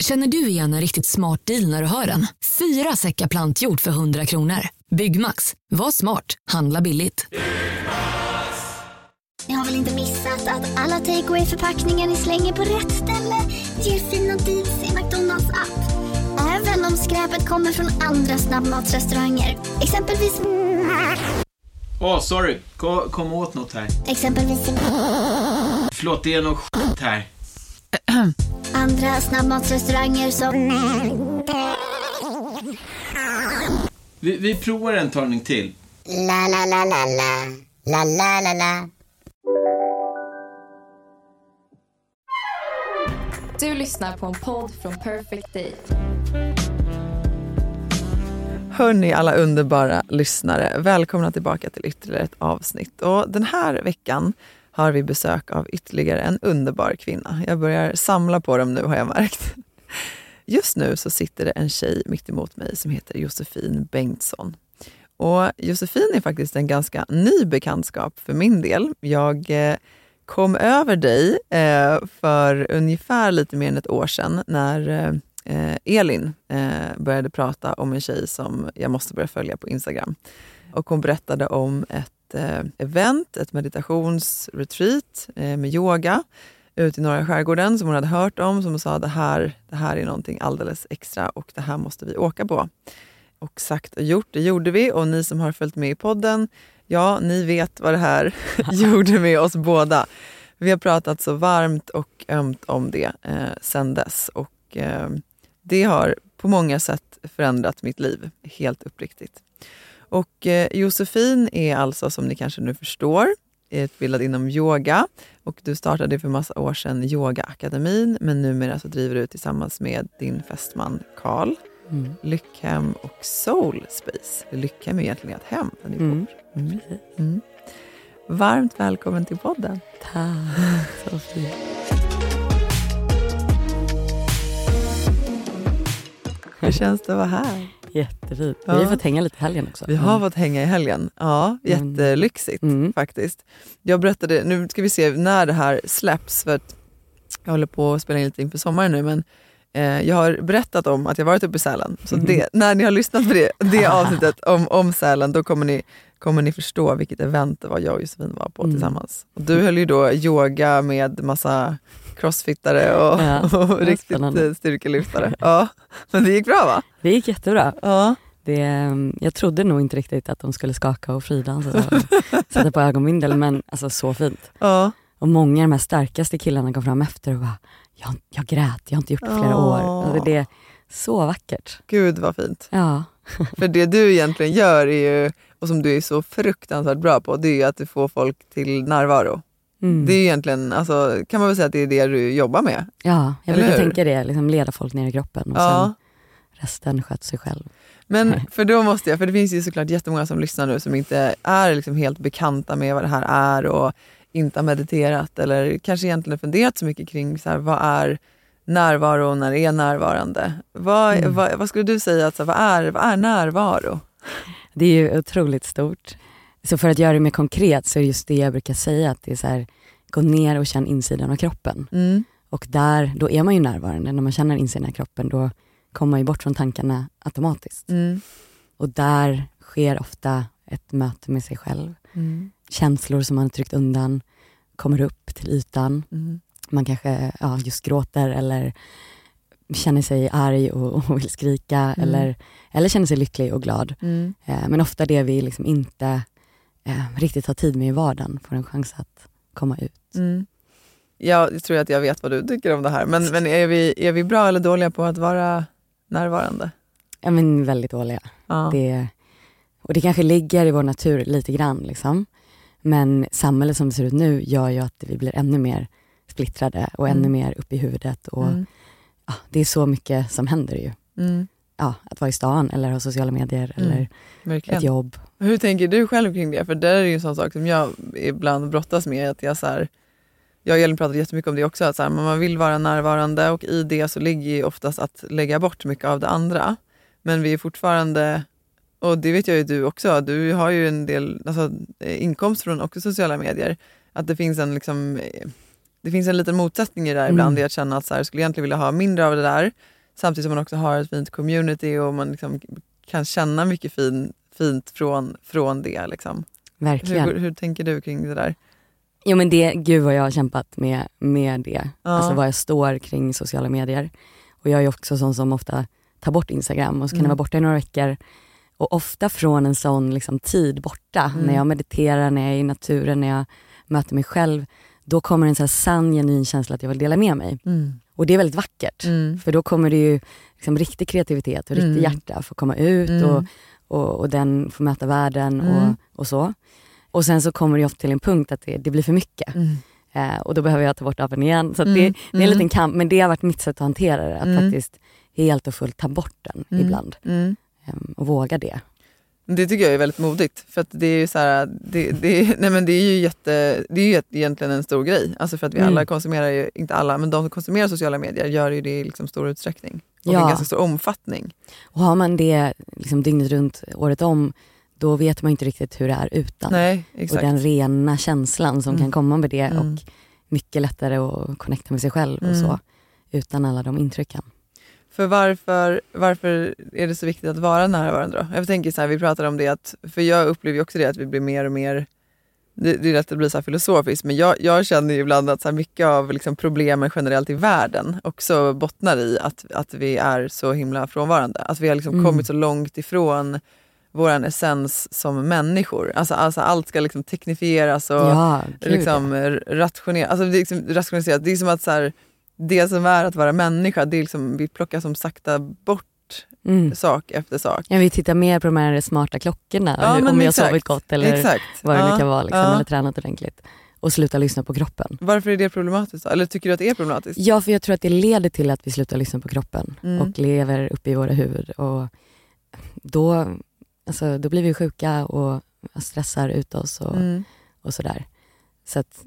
Känner du igen en riktigt smart deal när du hör den? Fyra säckar plantjord för 100 kronor. Byggmax. Var smart. Handla billigt. Ni har väl inte missat att alla takeaway förpackningar ni slänger på rätt ställe ger fina deals i McDonalds app. Även om skräpet kommer från andra snabbmatsrestauranger. Exempelvis... Åh, oh, sorry. Kom, kom åt något här. Exempelvis... Förlåt, det är något skit här. Andra snabbmatsrestauranger som... Vi, vi provar en talning till. La, la, la, la, la. La, la, la, la. Du lyssnar på en podd från Perfect Day. Hörni alla underbara lyssnare, välkomna tillbaka till ytterligare ett avsnitt. Och den här veckan har vi besök av ytterligare en underbar kvinna. Jag börjar samla på dem nu har jag märkt. Just nu så sitter det en tjej mitt emot mig som heter Josefin Bengtsson. Och Josefin är faktiskt en ganska ny bekantskap för min del. Jag eh, kom över dig eh, för ungefär lite mer än ett år sedan när eh, Elin började prata om en tjej som jag måste börja följa på Instagram. Och hon berättade om ett event, ett meditationsretreat med yoga ute i norra skärgården som hon hade hört om, som sa det här, det här är någonting alldeles extra och det här måste vi åka på. Och sagt och gjort, det gjorde vi och ni som har följt med i podden, ja, ni vet vad det här gjorde med oss båda. Vi har pratat så varmt och ömt om det eh, sen dess och eh, det har på många sätt förändrat mitt liv, helt uppriktigt. Och eh, Josefin är alltså, som ni kanske nu förstår, utbildad inom yoga och du startade för massa år sedan Yogaakademin men numera så driver du tillsammans med din fästman Karl mm. Lyckhem och Soul Space. Lyckhem är egentligen ett hem där ni mm. bor. Mm. Mm. Varmt välkommen till podden. Tack, så fint. Hur känns det att vara här? Jättefint. Vi har fått hänga lite i helgen också. Vi har mm. fått hänga i helgen. Ja, jättelyxigt mm. faktiskt. Jag berättade, nu ska vi se när det här släpps för att jag håller på att spela in lite inför sommaren nu men eh, jag har berättat om att jag varit uppe i Sälen. Så mm. det, när ni har lyssnat på det, det avsnittet om, om Sälen då kommer ni, kommer ni förstå vilket event det var jag och Josefin var på mm. tillsammans. Och du höll ju då yoga med massa crossfittare och, ja, och riktigt spännande. styrkelyftare. Ja, men det gick bra va? Det gick jättebra. Ja. Det, mm, jag trodde nog inte riktigt att de skulle skaka och fridansa och sätta på ögonbindel men alltså så fint. Ja. Och många av de här starkaste killarna kom fram efter och bara, jag, jag grät, jag har inte gjort det på flera år. Alltså det är så vackert. Gud vad fint. Ja. För det du egentligen gör är ju, och som du är så fruktansvärt bra på, det är att du får folk till närvaro. Mm. Det är egentligen, alltså, kan man väl säga att det är det du jobbar med? Ja, jag brukar tänka det, liksom leda folk ner i kroppen och ja. sen resten sköter sig själv. Men för då måste jag, för det finns ju såklart jättemånga som lyssnar nu som inte är liksom helt bekanta med vad det här är och inte har mediterat eller kanske egentligen funderat så mycket kring så här, vad är närvaro när det är närvarande. Vad, mm. vad, vad, skulle du säga, att, så, vad, är, vad är närvaro? Det är ju otroligt stort. Så för att göra det mer konkret så är det just det jag brukar säga, att det är så här, gå ner och känn insidan av kroppen. Mm. Och där, då är man ju närvarande. När man känner insidan av kroppen, då kommer man ju bort från tankarna automatiskt. Mm. Och där sker ofta ett möte med sig själv. Mm. Känslor som man har tryckt undan kommer upp till ytan. Mm. Man kanske ja, just gråter eller känner sig arg och, och vill skrika mm. eller, eller känner sig lycklig och glad. Mm. Eh, men ofta det vi liksom inte eh, riktigt har tid med i vardagen får en chans att komma ut. Mm. Jag tror att jag vet vad du tycker om det här, men, men är, vi, är vi bra eller dåliga på att vara närvarande? Ja, men väldigt dåliga. Ja. Det, och det kanske ligger i vår natur lite grann. Liksom. Men samhället som det ser ut nu gör ju att vi blir ännu mer splittrade och mm. ännu mer upp i huvudet. Och, mm. ja, det är så mycket som händer ju. Mm. Ja, att vara i stan eller ha sociala medier mm. eller ett jobb. Hur tänker du själv kring det? För det är ju en sån sak som jag ibland brottas med. Att jag, så här, jag och Elin pratat jättemycket om det också, att så här, man vill vara närvarande och i det så ligger ju oftast att lägga bort mycket av det andra. Men vi är fortfarande, och det vet jag ju du också, du har ju en del alltså, inkomst från också sociala medier. Att det finns en liksom, det finns en liten motsättning i det där Mm. ibland i att känna att så här, jag skulle egentligen vilja ha mindre av det där samtidigt som man också har ett fint community och man liksom kan känna mycket fin, fint från, från det. Liksom. Verkligen. Hur, hur tänker du kring det där? Jo men det, gud vad jag har kämpat med, med det. Ja. Alltså vad jag står kring sociala medier. Och jag är också sån som ofta tar bort Instagram och så kan Mm. det vara borta i några veckor. Och ofta från en sån liksom, tid borta, Mm. när jag mediterar, när jag är i naturen, när jag möter mig själv. Då kommer en så här sann, genuin känsla att jag vill dela med mig. Och det är väldigt vackert. Mm. För då kommer det ju liksom riktig kreativitet och riktigt Mm. hjärta få komma ut Mm. och, och, och den får möta världen Mm. och, och så. Och sen så kommer det ofta till en punkt att det, det blir för mycket. Mm. Eh, och då behöver jag ta bort appen igen. Så att Mm. det, det är en Mm. liten kamp, men det har varit mitt sätt att hantera det. Att Mm. faktiskt helt och fullt ta bort den ibland. Ehm, och våga det. Det tycker jag är väldigt modigt. För att det är ju så här, det, det, nej men det är ju, jätte, det är ju egentligen en stor grej. Alltså för att vi alla konsumerar ju, inte alla, men de som konsumerar sociala medier gör ju det i liksom stor utsträckning. Och i en Ja. ganska stor omfattning. Och har man det liksom dygnet runt, året om, då vet man inte riktigt hur det är utan. Nej, och den rena känslan som Mm. kan komma med det Mm. och mycket lättare att connecta med sig själv och Mm. så. Utan alla de intrycken. För varför, varför är det så viktigt att vara nära varandra? Jag tänker så här, vi pratade om det, att, för jag upplever också det att vi blir mer och mer det, det är lätt att bli så här filosofiskt, men jag, jag känner ibland att så mycket av liksom problemen generellt i världen också bottnar i att, att vi är så himla frånvarande. Att vi har liksom Mm. kommit så långt ifrån vår essens som människor. Alltså, alltså allt ska liksom teknifieras och ja, liksom, rationeras. Alltså, det liksom rationaliserat. Det är som att så här, det som är att vara människa, det är liksom, vi plockar som sakta bort. Mm. sak efter sak. Jag vill titta mer på de här smarta klockorna, Ja, hur, om jag har exakt. sovit gott eller Exakt. vad det Ja, nu kan vara, liksom, ja. eller tränat ordentligt. Och sluta lyssna på kroppen. Varför är det problematiskt? Eller tycker du att det är problematiskt? Ja, för jag tror att det leder till att vi slutar lyssna på kroppen Mm. och lever uppe i våra huvud. Och då, alltså, då blir vi sjuka och stressar ut oss och, Mm. och sådär. Så att,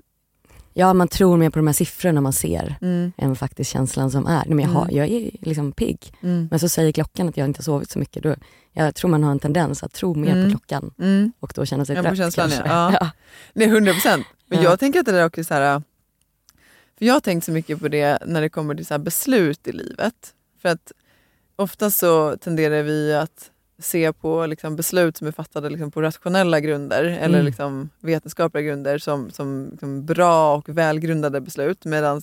ja, man tror mer på de här siffrorna man ser Mm. än faktiskt känslan som är. Nej, men jag, har, Mm. jag är liksom pigg, Mm. men så säger klockan att jag inte har sovit så mycket. Då, jag tror man har en tendens att tro mer Mm. på klockan Mm. och då känna sig Ja, trött känslan, kanske. ja. Ja. Nej, 100 procent. Men Ja. jag tänker att det där också är så här... För jag har tänkt så mycket på det när det kommer till så beslut i livet. För att ofta så tenderar vi att se på liksom beslut som är fattade liksom på rationella grunder eller Mm. liksom vetenskapliga grunder som, som liksom bra och välgrundade beslut. Medan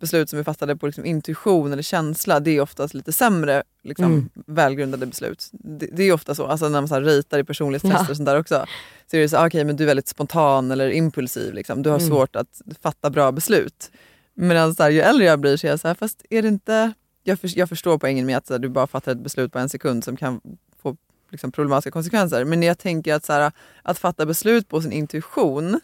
beslut som är fattade på liksom intuition eller känsla, det är oftast lite sämre liksom, Mm. välgrundade beslut. Det, det är ofta så, alltså när man så här ritar i personlighetstester Ja. och sånt där också. Så är det så, ah, okej men du är väldigt spontan eller impulsiv, liksom. du har Mm. svårt att fatta bra beslut. Men så här, ju äldre jag blir så är jag så här, fast är det inte... Jag, för, jag förstår poängen med att här, du bara fattar ett beslut på en sekund som kan få liksom, problematiska konsekvenser. Men jag tänker att, så här, att fatta beslut på sin intuition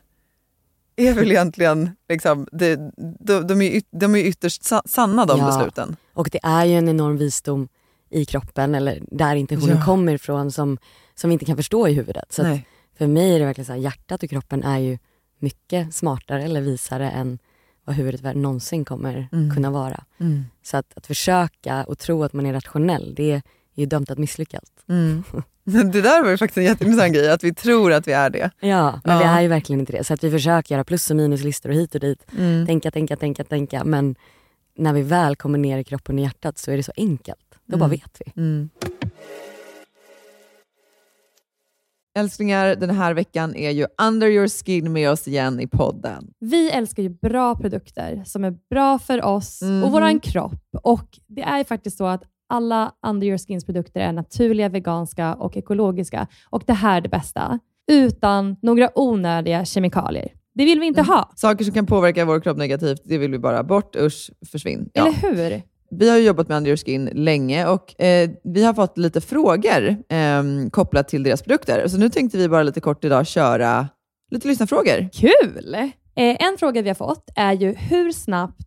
är väl egentligen, liksom, det, de, de, är, de är ytterst sa- sanna de Ja. besluten. Och det är ju en enorm visdom i kroppen, eller där intentionen Ja. kommer ifrån, som, som vi inte kan förstå i huvudet. Så för mig är det verkligen så här, hjärtat och kroppen är ju mycket smartare eller visare än vad huvudet någonsin kommer Mm. kunna vara. Mm. Så att, att försöka och tro att man är rationell, det är ju dömt att misslyckas. Mm. Det där var ju faktiskt en jätteintressant grej, att vi tror att vi är det. Ja, men Ja. vi är ju verkligen inte det. Så att vi försöker göra plus och minuslistor och hit och dit. Mm. Tänka, tänka, tänka, tänka. Men när vi väl kommer ner i kroppen och hjärtat så är det så enkelt. Då bara Mm. vet vi. Mm. Älsklingar, den här veckan är ju Under your skin med oss igen i podden. Vi älskar ju bra produkter som är bra för oss Mhm. och våran kropp. Och Det är ju faktiskt så att alla Under Your Skins produkter är naturliga, veganska och ekologiska. Och det här är det bästa. Utan några onödiga kemikalier. Det vill vi inte Mm. ha. Saker som kan påverka vår kropp negativt, det vill vi bara bort. Usch, försvinn. Ja. Eller hur? Vi har jobbat med Under your skin länge och eh, vi har fått lite frågor eh, kopplat till deras produkter. Så nu tänkte vi bara lite kort idag köra lite lyssnarfrågor. Kul! Eh, en fråga vi har fått är ju hur snabbt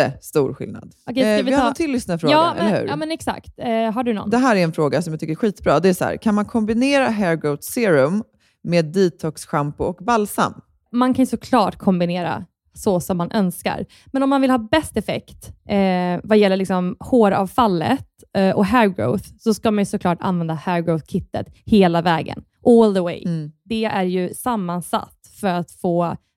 jättestor skillnad. Okej, eh, vi vi har ta- någon till lyssnarfråga, Ja, eller hur? ja, men exakt. Eh, har du någon? Det här är en fråga som jag tycker är skitbra. Det är så här, kan man kombinera hair growth serum med detox shampoo och balsam? man kan ju såklart kombinera så som man önskar. Men om man vill ha bäst effekt eh, vad gäller liksom håravfallet eh, och hair growth, så ska man ju såklart använda hair growth-kittet hela vägen. All the way. Mm. Det är ju sammansatt för att få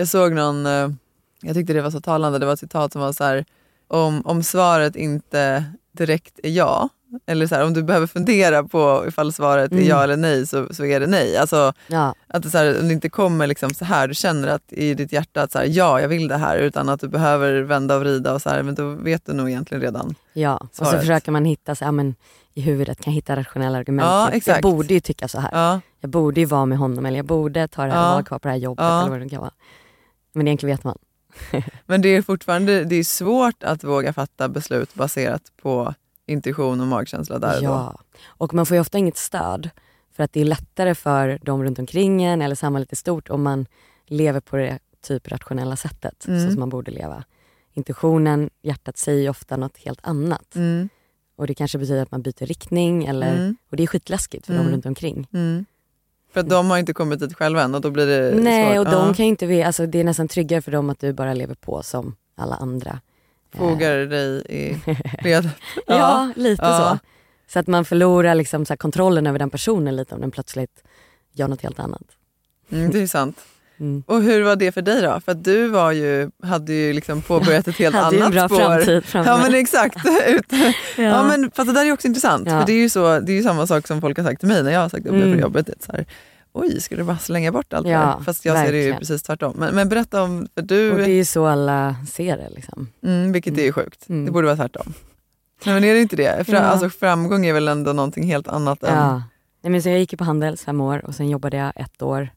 Jag såg någon, eh, jag tyckte det var så talande, det var ett citat som var så här, om, om svaret inte direkt är ja, eller så här, om du behöver fundera på ifall svaret är Mm. ja eller nej så, så är det nej. Alltså, Ja, att det, så här, om det inte kommer liksom så här, du känner att i ditt hjärta att så här, ja, jag vill det här, utan att du behöver vända och vrida och så här, men då vet du nog egentligen redan. ja. och så Svaret. försöker man hitta, så, ja, men, i huvudet kan jag hitta rationella argument. Ja, exakt. jag borde ju tycka så här. Ja, Jag borde ju vara med honom eller jag borde ta det här Ja. vara kvar på det här jobbet Ja. eller vad det kan vara. Men egentligen vet man. men det är fortfarande det är svårt att våga fatta beslut baserat på intuition och magkänsla där och då. Ja, och man får ju ofta inget stöd. För att det är lättare för de runt omkring en eller samhället i stort om man lever på det typ rationella sättet, Mm. så som man borde leva. Intuitionen, hjärtat säger ofta något helt annat. Mm, Och det kanske betyder att man byter riktning eller, Mm. och det är skitläskigt för Mm. de runt omkring. mm. För de har inte kommit dit själva än och då blir det Nej, svårt. och de Ja. kan inte, alltså, det är nästan tryggare för dem att du bara lever på som alla andra. Fogar dig i ledet. Ja, lite Ja. så. Så att man förlorar liksom så här kontrollen över den personen lite om den plötsligt gör något helt annat. Mm, det är sant. Mm. Och hur var det för dig då? För du var ju, hade ju liksom påbörjat ett helt Hade ju annat en bra spår. framtid framför Ja men exakt. Ut. ja. men, fast det där är ju också intressant. Ja. För det är ju så, det är ju samma sak som folk har sagt till mig när jag har sagt upp mig Mm. från jobbet. Det Så här, Oj, ska du bara slänga bort allt det Ja, här? Fast jag ser det ju verkligen. precis tvärtom. Men, men berätta om, för du, Och det är ju så alla ser det. Liksom. mm, vilket är ju sjukt. Mm. Det borde vara tvärtom. Nej, men är det inte det? Fra, Ja. alltså, framgång är väl ändå någonting helt annat än... Ja. Nej, men så jag gick ju på Handels fem år och sen jobbade jag ett år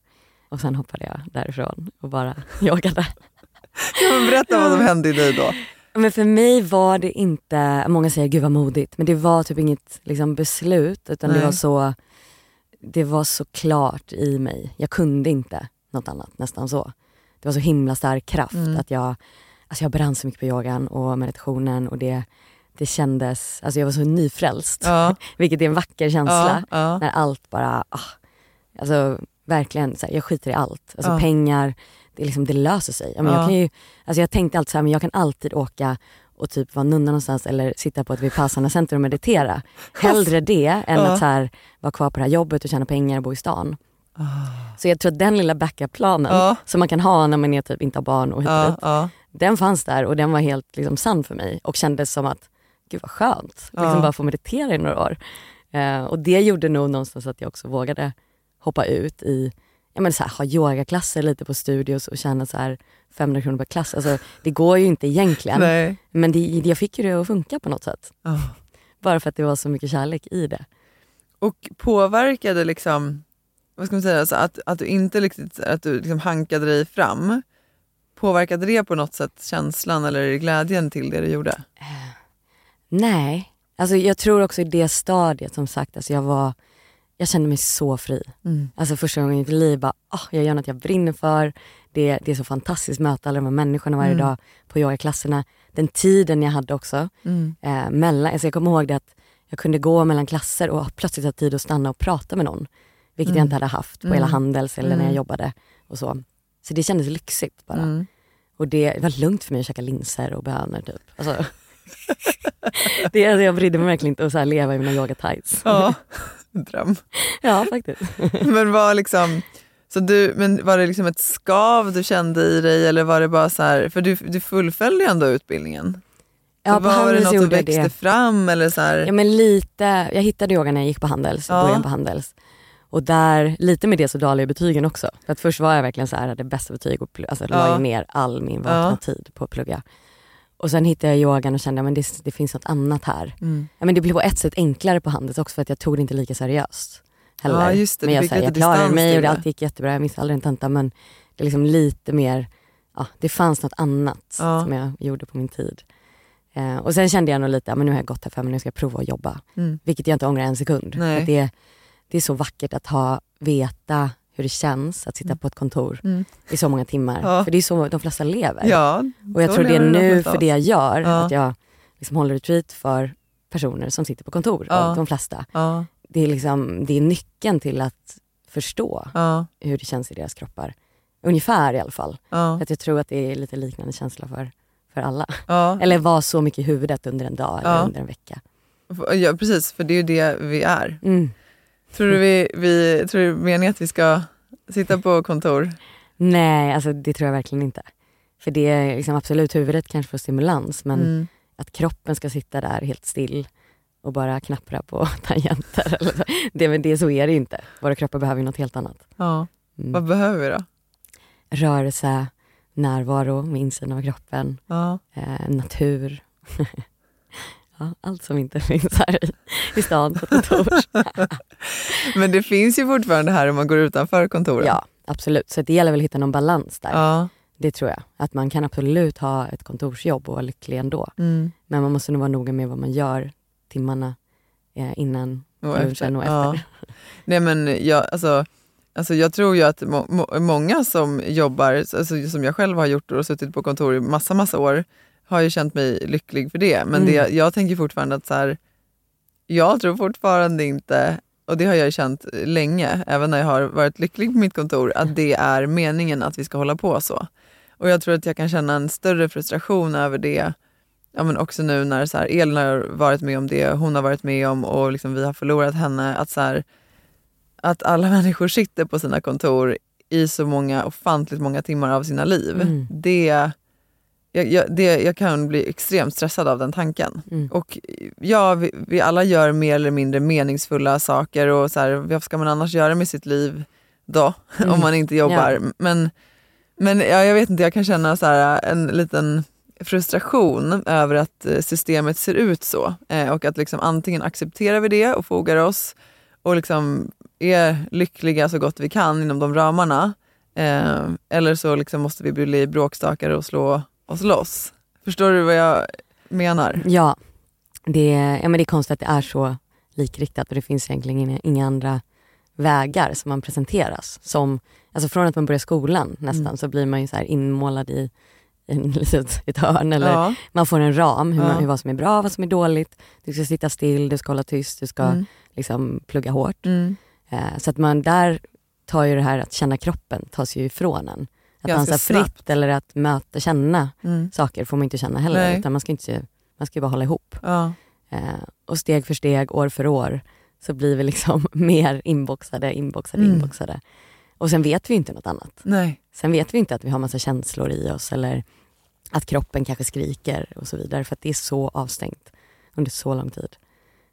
och sen hoppade jag därifrån och bara men berätta vad som hände i dig då. Men för mig var det inte, många säger gud vad modigt, men det var typ inget liksom, beslut utan det Nej. var så det var så klart i mig. Jag kunde inte något annat, nästan så. Det var så himla stark kraft Mm. att jag, alltså jag brann så mycket på yogan och meditationen och det, det kändes, alltså jag var så nyfrälst. Ja, Vilket är en vacker känsla. ja, ja. När allt bara, ah, alltså verkligen, så här, jag skiter i allt. Alltså Ja. pengar, det, liksom, det löser sig. Ja, men Ja. jag, kan ju, alltså jag tänkte alltid så här, men jag kan alltid åka och typ vara nunna någonstans eller sitta på ett Vipassana center och meditera. Hellre det än Ja. att så här, vara kvar på det här jobbet och tjäna pengar och bo i stan. Ah. Så jag tror att den lilla backup-planen Ja. som man kan ha när man är typ inte har barn och hit och Ja, dit, den fanns där och den var helt liksom, sann för mig och kändes som att, gud vad skönt, liksom bara få meditera i några år. Eh, och det gjorde nog någonstans att jag också vågade hoppa ut i, ja men så här, ha yogaklasser lite på studios och tjäna så här 500 kronor per klass. Alltså, det går ju inte egentligen, Nej. men det, jag fick ju det att funka på något sätt. Ja. Bara för att det var så mycket kärlek i det. Och påverkade liksom, vad ska man säga, alltså att, att du inte riktigt, att du liksom hankade dig fram. Påverkade det på något sätt känslan eller glädjen till det du gjorde? Nej, alltså jag tror också i det stadiet som sagt, alltså jag var, jag kände mig så fri. Mm. Alltså första gången i mitt liv, bara, ah, jag gör något jag brinner för. Det, det är så fantastiskt att möta alla de här människorna varje Mm. dag på yogaklasserna. Den tiden jag hade också. Mm. Eh, mellan, alltså jag kommer ihåg det att jag kunde gå mellan klasser och plötsligt ha tid att stanna och prata med någon. Vilket Mm. jag inte hade haft på hela Mm. Handels eller när jag Mm. jobbade. och Så Så det kändes lyxigt bara. Mm. Och det var lugnt för mig att käka linser och bönor typ. Alltså, det, alltså, jag brydde mig verkligen inte att så leva i mina yoga tights. Ja, dröm. ja, faktiskt. Men var liksom, så du, men var det liksom ett skav du kände i dig eller var det bara så här, för du, du fullföljde ju ändå utbildningen. Ja, så på var det något som växte det. fram eller så här? Ja men lite, jag hittade yoga när jag gick på Handels, Ja. början på Handels. Och där, lite med det så dalade betygen också. För att först var jag verkligen så här, hade bästa betyg och alltså, la Ja. ju ner all min vakna Ja. tid på att plugga. Och sen hittade jag yogan och kände att det, det finns något annat här. Mm. Ja, men det blev på ett sätt enklare på Handels också för att jag tog det inte lika seriöst. Heller. Ja, just det. Men jag, så här, jag klarade mig och det allt gick jättebra, jag missade aldrig en tenta men det är liksom lite mer, ja, det fanns något annat Ja. som jag gjorde på min tid. Eh, och sen kände jag nog lite, men nu har jag gått här fem nu ska jag prova att jobba. Mm. Vilket jag inte ångrar en sekund. Det, det är så vackert att ha, veta hur det känns att sitta på ett kontor Mm. i så många timmar. Ja. För det är så de flesta lever. Ja, och jag tror det de nu för det jag gör, Ja. att jag liksom håller retreat för personer som sitter på kontor, Ja. och de flesta. Det är, liksom, det är nyckeln till att förstå hur det känns i deras kroppar. Ungefär i alla fall. ja, Att jag tror att det är lite liknande känsla för, för alla. Eller var så mycket i huvudet under en dag eller under en vecka. ja, precis. För det är ju det vi är. Mm. Tror du, vi, vi, tror du meningen att vi ska sitta på kontor? Nej, alltså det tror jag verkligen inte. För det är liksom absolut huvudet kanske får stimulans men Mm. att kroppen ska sitta där helt still och bara knappra på tangenter. Eller så. Det, men det, så är det inte. Våra kroppar behöver ju något helt annat. Ja. Mm. Vad behöver vi då? Rörelse, närvaro med insidan av kroppen, Ja. eh, natur. ja, allt som inte finns här i, i stan på kontor. Men det finns ju fortfarande här om man går utanför kontoren. ja, absolut. Så det gäller väl att hitta någon balans där. Ja. Det tror jag. Att man kan absolut ha ett kontorsjobb och vara lycklig ändå. Mm. Men man måste nog vara noga med vad man gör timmarna eh, innan Och lunchen efter. och Ja. efter. Nej men jag, alltså, alltså jag tror ju att må, må, många som jobbar, alltså, som jag själv har gjort och suttit på kontor i massa, massa år, har ju känt mig lycklig för det. Men Mm. det, jag tänker fortfarande att så här, jag tror fortfarande inte, och det har jag känt länge, även när jag har varit lycklig på mitt kontor, att det är meningen att vi ska hålla på så. Och jag tror att jag kan känna en större frustration över det, ja, men också nu när så här, Elin har varit med om det, hon har varit med om och liksom vi har förlorat henne. Att, så här, att alla människor sitter på sina kontor i så många, ofantligt många timmar av sina liv. Mm. Det, jag, jag, det, jag kan bli extremt stressad av den tanken. Mm. Och ja, vi, vi alla gör mer eller mindre meningsfulla saker och så här, vad ska man annars göra med sitt liv då? Mm. om man inte jobbar. Ja. Men, men ja, jag vet inte, jag kan känna så här, en liten frustration över att eh, systemet ser ut så. Eh, och att liksom antingen accepterar vi det och fogar oss och liksom är lyckliga så gott vi kan inom de ramarna. Eh, eller så liksom måste vi bli bråkstakare och slå oss loss. Förstår du vad jag menar? Ja, det, ja men det är konstigt att det är så likriktat och det finns egentligen inga, inga andra vägar som man presenteras. Som, alltså från att man börjar skolan nästan Mm. så blir man ju så här inmålad i en litet, ett hörn eller Ja. man får en ram hur, man, hur vad som är bra, vad som är dåligt. Du ska sitta still, du ska hålla tyst, du ska Mm. liksom plugga hårt. Mm. Eh, så att man där tar ju det här att känna kroppen tas ju ifrån en. Att Ganska dansa fritt snabbt. eller att möta, känna Mm. saker får man inte känna heller. Nej. Utan man ska, inte, man ska ju bara hålla ihop. Ja. Eh, och steg för steg, år för år, så blir vi liksom mer inboxade, inboxade, Mm. inboxade. Och sen vet vi inte något annat. Nej. Sen vet vi inte att vi har massa känslor i oss eller att kroppen kanske skriker och så vidare för att det är så avstängt under så lång tid.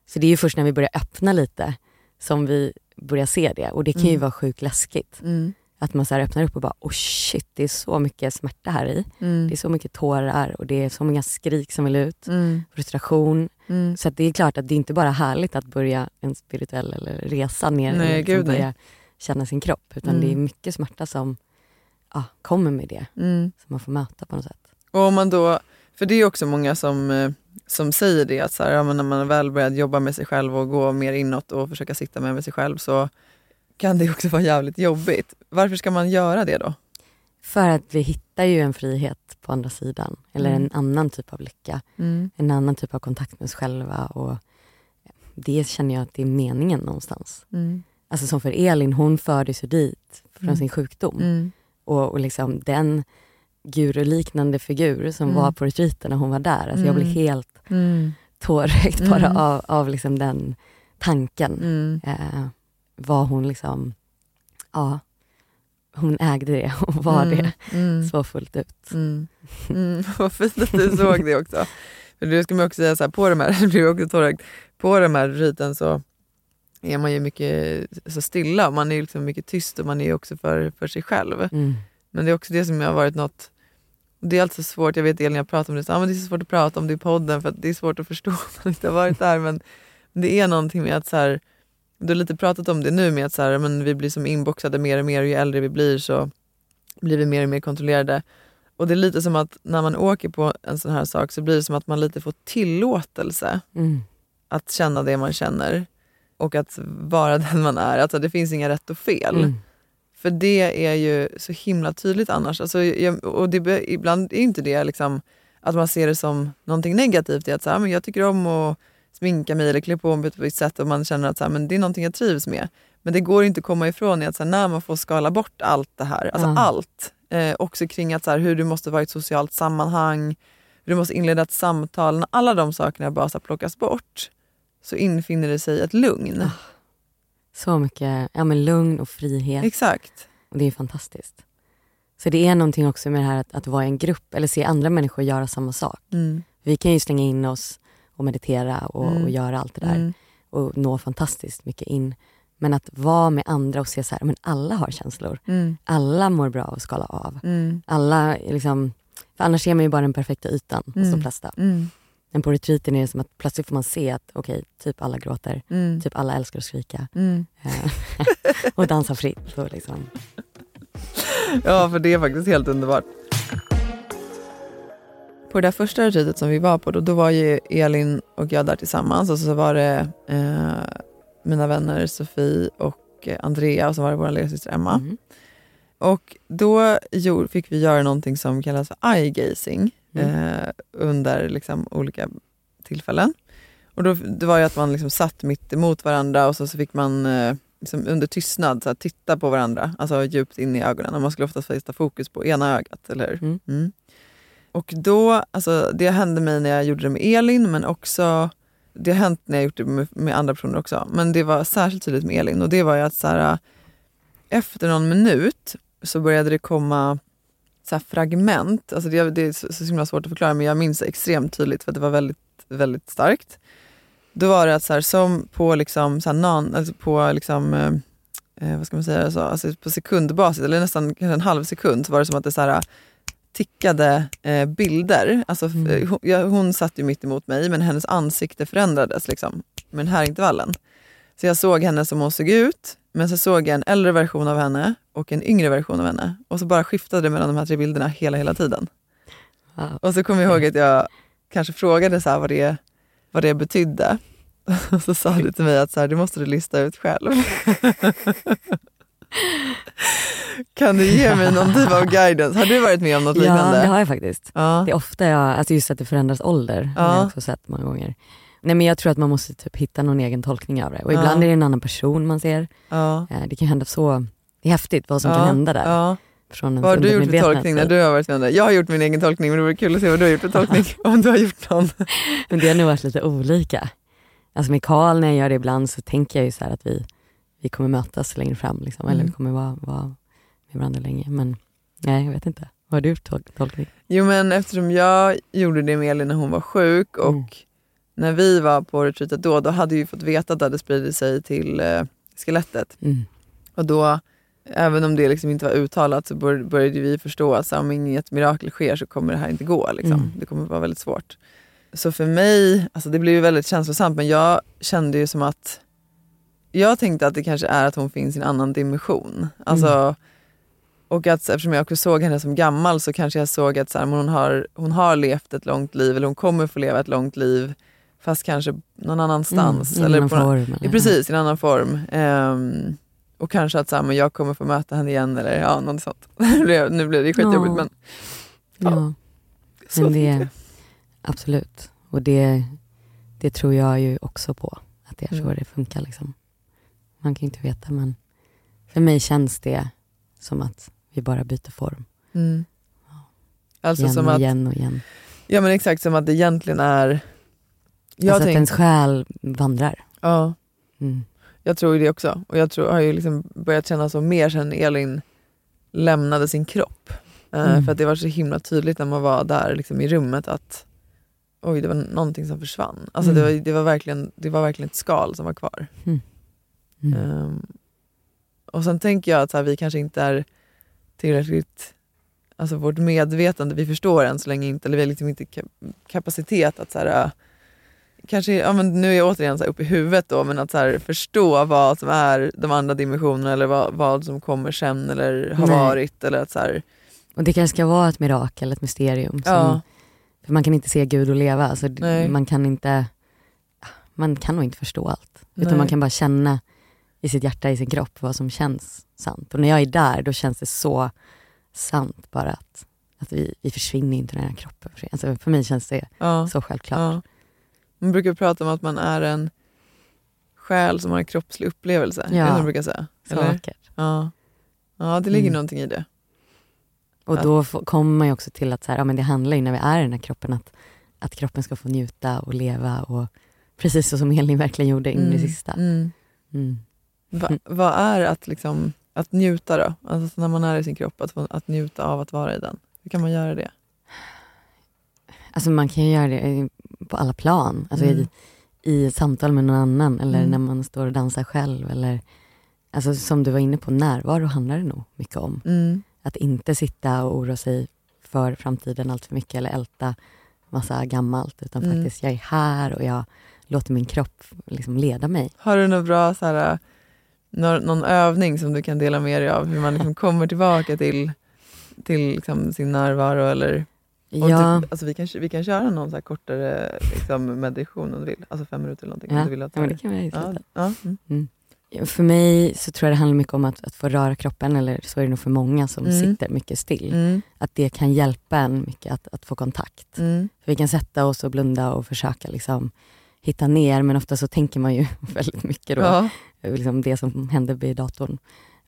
Så det är ju först när vi börjar öppna lite som vi börjar se det och det kan ju Mm. vara sjukt läskigt. Mm. Att man så öppnar upp och bara oh shit, det är så mycket smärta här i. Mm. Det är så mycket tårar och det är så många skrik som vill ut. Mm. Frustration. Mm. Så att det är klart att det är inte bara härligt att börja en spirituell eller resa ner Nej, eller liksom börja känna sin kropp. Utan Mm. det är mycket smärta som ja, kommer med det. Mm. Som man får möta på något sätt. Och om man då, för det är också många som, eh, som säger det, att så här, ja, när man väl börjat jobba med sig själv och gå mer inåt och försöka sitta med, med sig själv så kan det också vara jävligt jobbigt. Varför ska man göra det då? För att vi hittar ju en frihet på andra sidan. Eller Mm. en annan typ av lycka. Mm. En annan typ av kontakt med oss själva. Och det känner jag att det är meningen någonstans. Mm. Alltså som för Elin, hon fördes ju dit från Mm. sin sjukdom. Mm. Och, och liksom den guruliknande figur som Mm. var på retreaten när hon var där. Alltså jag blev helt Mm. tårögd bara av, av liksom den tanken. Eh, vad hon liksom, ja, hon ägde det och var Mm. det Mm. så fullt ut. Mm. Mm. Vad fint att du såg det också. För det ska man också säga så här, på de här, det blir också tårögd, på de här retreaten så är man ju mycket så stilla, man är liksom mycket tyst och man är också för, för sig själv. Mm. Men det är också det som har varit något det är alltid så svårt, jag vet Elin jag pratar om det, så, ah, men det är så svårt att prata om det i podden för det är svårt att förstå om man inte har varit där. Men det är någonting med att så här, du har lite pratat om det nu med att så här, men vi blir som inboxade mer och mer och ju äldre vi blir så blir vi mer och mer kontrollerade. Och det är lite som att när man åker på en sån här sak så blir det som att man lite får tillåtelse Mm. att känna det man känner och att vara den man är. Alltså det finns inga rätt och fel. Mm. För det är ju så himla tydligt annars. Alltså, jag, och det, ibland är inte det liksom att man ser det som någonting negativt. I att så här, men jag tycker om att sminka mig eller klä på mig på ett visst sätt och man känner att så här, men det är någonting jag trivs med. Men det går inte att komma ifrån i att så här, när man får skala bort allt det här, alltså Ja. allt. Eh, också kring att så här, hur du måste vara i ett socialt sammanhang, hur du måste inleda ett samtal. När alla de sakerna bara så plockas bort så infinner det sig ett lugn. Ah. Så mycket ja, men lugn och frihet. Exakt. Och det är fantastiskt. Så det är någonting också med det här att, att vara i en grupp eller se andra människor göra samma sak. Mm. Vi kan ju slänga in oss och meditera och, Mm. och göra allt det där Mm. och nå fantastiskt mycket in. Men att vara med andra och se så här, men alla har känslor. Mm. Alla mår bra av att skala av. Mm. Alla liksom, för annars ser man ju bara den perfekta ytan hos de flesta. Men på retreaten är det som att plötsligt får man se att okej, typ alla gråter, Mm. typ alla älskar att skrika Mm. eh, och dansa fritt. Liksom. Ja, för det är faktiskt helt underbart. På det där första retreatet som vi var på, då, då var ju Elin och jag där tillsammans och så var det eh, mina vänner Sofie och eh, Andrea och så var det vår lillasyster Emma. Mm. Och då gjorde, fick vi göra någonting som kallas för eye-gazing Mm. eh, under liksom, olika tillfällen. Och då, det var ju att man liksom satt mitt emot varandra och så, så fick man eh, liksom under tystnad så här, titta på varandra, alltså djupt in i ögonen. Och man skulle oftast fästa fokus på ena ögat, eller hur? Mm. Och då, alltså, det hände mig när jag gjorde det med Elin, men också det har hänt när jag gjort det med, med andra personer också. Men det var särskilt tydligt med Elin och det var ju att så här, efter någon minut så började det komma så här fragment. Alltså det, det är så, så himla svårt att förklara men jag minns det extremt tydligt för att det var väldigt, väldigt starkt. Då var det att så här, som på, liksom, så här, non, alltså på liksom, eh, eh vad ska man säga, alltså, alltså på sekundbasis eller nästan kanske en halv sekund så var det som att det så här, tickade eh, bilder. Alltså, Mm. hon, ja, hon satt ju mitt emot mig men hennes ansikte förändrades liksom, med den här intervallen. Så jag såg henne som hon såg ut, men så såg jag en äldre version av henne och en yngre version av henne. Och så bara skiftade det mellan de här tre bilderna hela, hela tiden. Wow. Och så kommer jag ihåg att jag kanske frågade så vad, det, vad det betydde. Och så sa du till mig att så här, det måste du lista ut själv. kan du ge mig någon typ av guidance? Har du varit med om något Ja, liknande? det har jag faktiskt. Ja. Det är ofta jag, alltså just att det förändras ålder, Ja. har jag också sett många gånger. Nej men jag tror att man måste typ hitta någon egen tolkning av det. Och ibland Ja. är det en annan person man ser. Ja. Eh, Det kan hända så, det är häftigt vad som ja. kan hända där. Ja. Från Vad har du gjort för undermedvetna. tolkning när du har varit med? Jag har gjort min egen tolkning men det vore kul att se vad du har gjort för tolkning. om du har gjort någon. Men det har nog varit lite olika. Alltså med Karl när jag gör det ibland så tänker jag ju så här att vi, vi kommer mötas längre fram. Liksom, Eller Mm. vi kommer vara, vara med varandra länge. Men nej, jag vet inte. Vad har du gjort tol- tolkning? Jo men eftersom jag gjorde det med Elin när hon var sjuk och Mm. när vi var på retreatet då, då hade vi fått veta att det hade spridit sig till eh, skelettet. Mm. Och då, även om det liksom inte var uttalat så bör, började vi förstå att så om inget mirakel sker så kommer det här inte gå. Liksom. Mm. Det kommer vara väldigt svårt. Så för mig, alltså det blev ju väldigt känslosamt men jag kände ju som att jag tänkte att det kanske är att hon finns i en annan dimension. Alltså, Och att eftersom jag också såg henne som gammal så kanske jag såg att så här, hon, har, hon har levt ett långt liv eller hon kommer få leva ett långt liv fast kanske någon annanstans. Mm, eller annan på någon- form. Ja, Eller, precis, i en annan form. Ehm, och kanske att så här, men jag kommer få möta henne igen eller ja, något sånt. nu blev det skitjobbigt Ja. men Ja, så men det. absolut. Och det, det tror jag ju också på. Att det är så Mm. det funkar. Liksom. Man kan inte veta men för mig känns det som att vi bara byter form. Mm. Alltså igen som och att, igen och igen. ja men exakt som att det egentligen är Jag, alltså att tänk, ens själ vandrar. ja, Mm. jag tror ju det också. Och jag tror, har ju liksom börjat känna så mer sen Elin lämnade sin kropp. Eh, Mm. För att det var så himla tydligt när man var där liksom, i rummet att oj, det var någonting som försvann. Alltså, Mm. det, var, det, var verkligen, det var verkligen ett skal som var kvar. Mm. Ehm, och sen tänker jag att här, vi kanske inte är tillräckligt, alltså vårt medvetande, vi förstår än så länge inte, eller vi har liksom inte ka- kapacitet att så här, kanske, ja, men nu är jag återigen så uppe i huvudet då, men att så här, förstå vad som är de andra dimensionerna eller vad, vad som kommer sen eller har Nej. varit. Eller att så här, Och det kanske ska vara ett mirakel, ett mysterium. Som, ja, För man kan inte se Gud och leva. Alltså, Nej. man kan inte man kan nog inte förstå allt. Nej. Utan man kan bara känna i sitt hjärta, i sin kropp vad som känns sant. Och när jag är där då känns det så sant bara att, att vi, vi försvinner inte ur den här kroppen. Alltså, för mig känns det ja, så självklart. ja. Man brukar prata om att man är en själ som har en kroppslig upplevelse. Ja. Det är det man brukar säga. Så Eller? vackert. Ja. ja, det ligger Mm. någonting i det. Och Ja. då får- kommer man ju också till att så här, ja, men det handlar ju när vi är i den här kroppen att, att kroppen ska få njuta och leva och precis så som Elin verkligen gjorde in i det sista. Mm. Mm. Va, Mm. Vad är att, liksom, att njuta då? Alltså när man är i sin kropp, att, att njuta av att vara i den. Hur kan man göra det? Alltså man kan ju göra det på alla plan. Alltså Mm. i, i samtal med någon annan eller Mm. när man står och dansar själv. Eller, alltså som du var inne på, närvaro handlar det nog mycket om. Mm. Att inte sitta och oroa sig för framtiden allt för mycket eller älta massa gammalt. Utan Mm. faktiskt, jag är här och jag låter min kropp liksom leda mig. Har du något bra, så här, någon, någon övning som du kan dela med dig av? Hur man liksom kommer tillbaka till, till liksom sin närvaro? Eller, Ja, typ, alltså vi, kan, vi kan köra någon så kortare liksom, meditation om du vill. Alltså fem minuter eller någonting. om ja, du vill att ja det kan vi ja, ja, mm. För mig så tror jag det handlar mycket om att, att få röra kroppen, eller så är det nog för många som Mm. sitter mycket still. Mm. Att det kan hjälpa en mycket att, att få kontakt. Mm. För vi kan sätta oss och blunda och försöka liksom hitta ner, men ofta så tänker man ju väldigt mycket då, Ja. liksom det som händer vid datorn.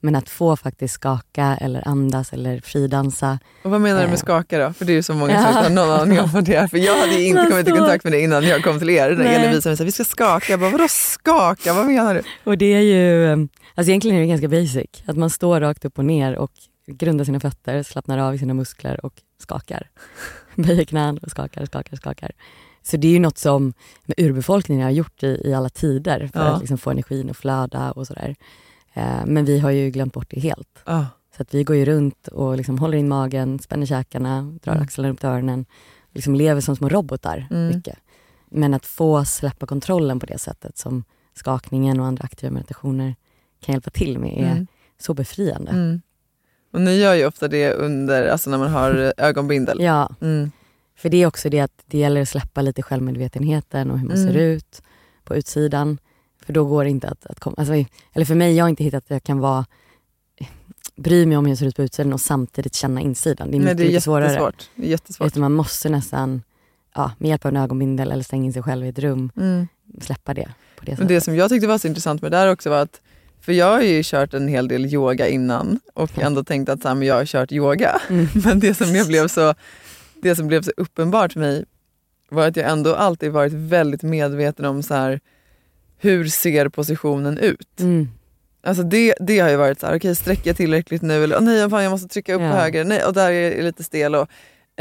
Men att få faktiskt skaka eller andas eller fridansa. Och vad menar du Eh. med skaka då? För det är ju så många som inte har någon aning om vad det är. För jag hade inte kommit i kontakt med det innan jag kom till er. När Nej. Elin visade mig här, vi ska skaka. Jag bara, vadå skaka? Vad menar du? Och det är ju, eh, alltså egentligen är det ganska basic. Att man står rakt upp och ner och grundar sina fötter, slappnar av i sina muskler och skakar. Böjer knän och skakar, skakar, skakar. Så det är ju något som urbefolkningen har gjort i, i alla tider för Ja. att liksom få energin att flöda och sådär. Eh, men vi har ju glömt bort det helt. Ah. Så att vi går ju runt och liksom håller in magen, spänner käkarna, drar Mm. axlarna upp till öronen. Liksom lever som små robotar Mm. mycket. Men att få släppa kontrollen på det sättet som skakningen och andra aktiva meditationer kan hjälpa till med är Mm. så befriande. Mm. Och ni gör ju ofta det under, alltså när man har ögonbindel. Ja, Mm. För det är också det att det gäller att släppa lite självmedvetenheten och hur man Mm. ser ut på utsidan. För då går det inte att, att komma, alltså, eller för mig, jag har inte hittat att jag kan vara bry mig om hur jag ser ut på utsidan och samtidigt känna insidan. Det är Nej, mycket, det är mycket svårare. Det är jättesvårt. Utan man måste nästan, ja, med hjälp av en ögonbindel eller stänga in sig själv i ett rum, Mm. släppa det på det Men sättet. det som jag tyckte var så intressant med det där också var att, för jag har ju kört en hel del yoga innan och ändå tänkt att så här, jag har kört yoga. Mm. Men det som, jag blev så, det som blev så uppenbart för mig var att jag ändå alltid varit väldigt medveten om så här, hur ser positionen ut? Mm. Alltså det, det har ju varit så här, okej sträcker jag tillräckligt nu? Eller "Åh, nej, fan, jag måste trycka upp Ja. på höger. Nej, och där är jag lite stel. Och,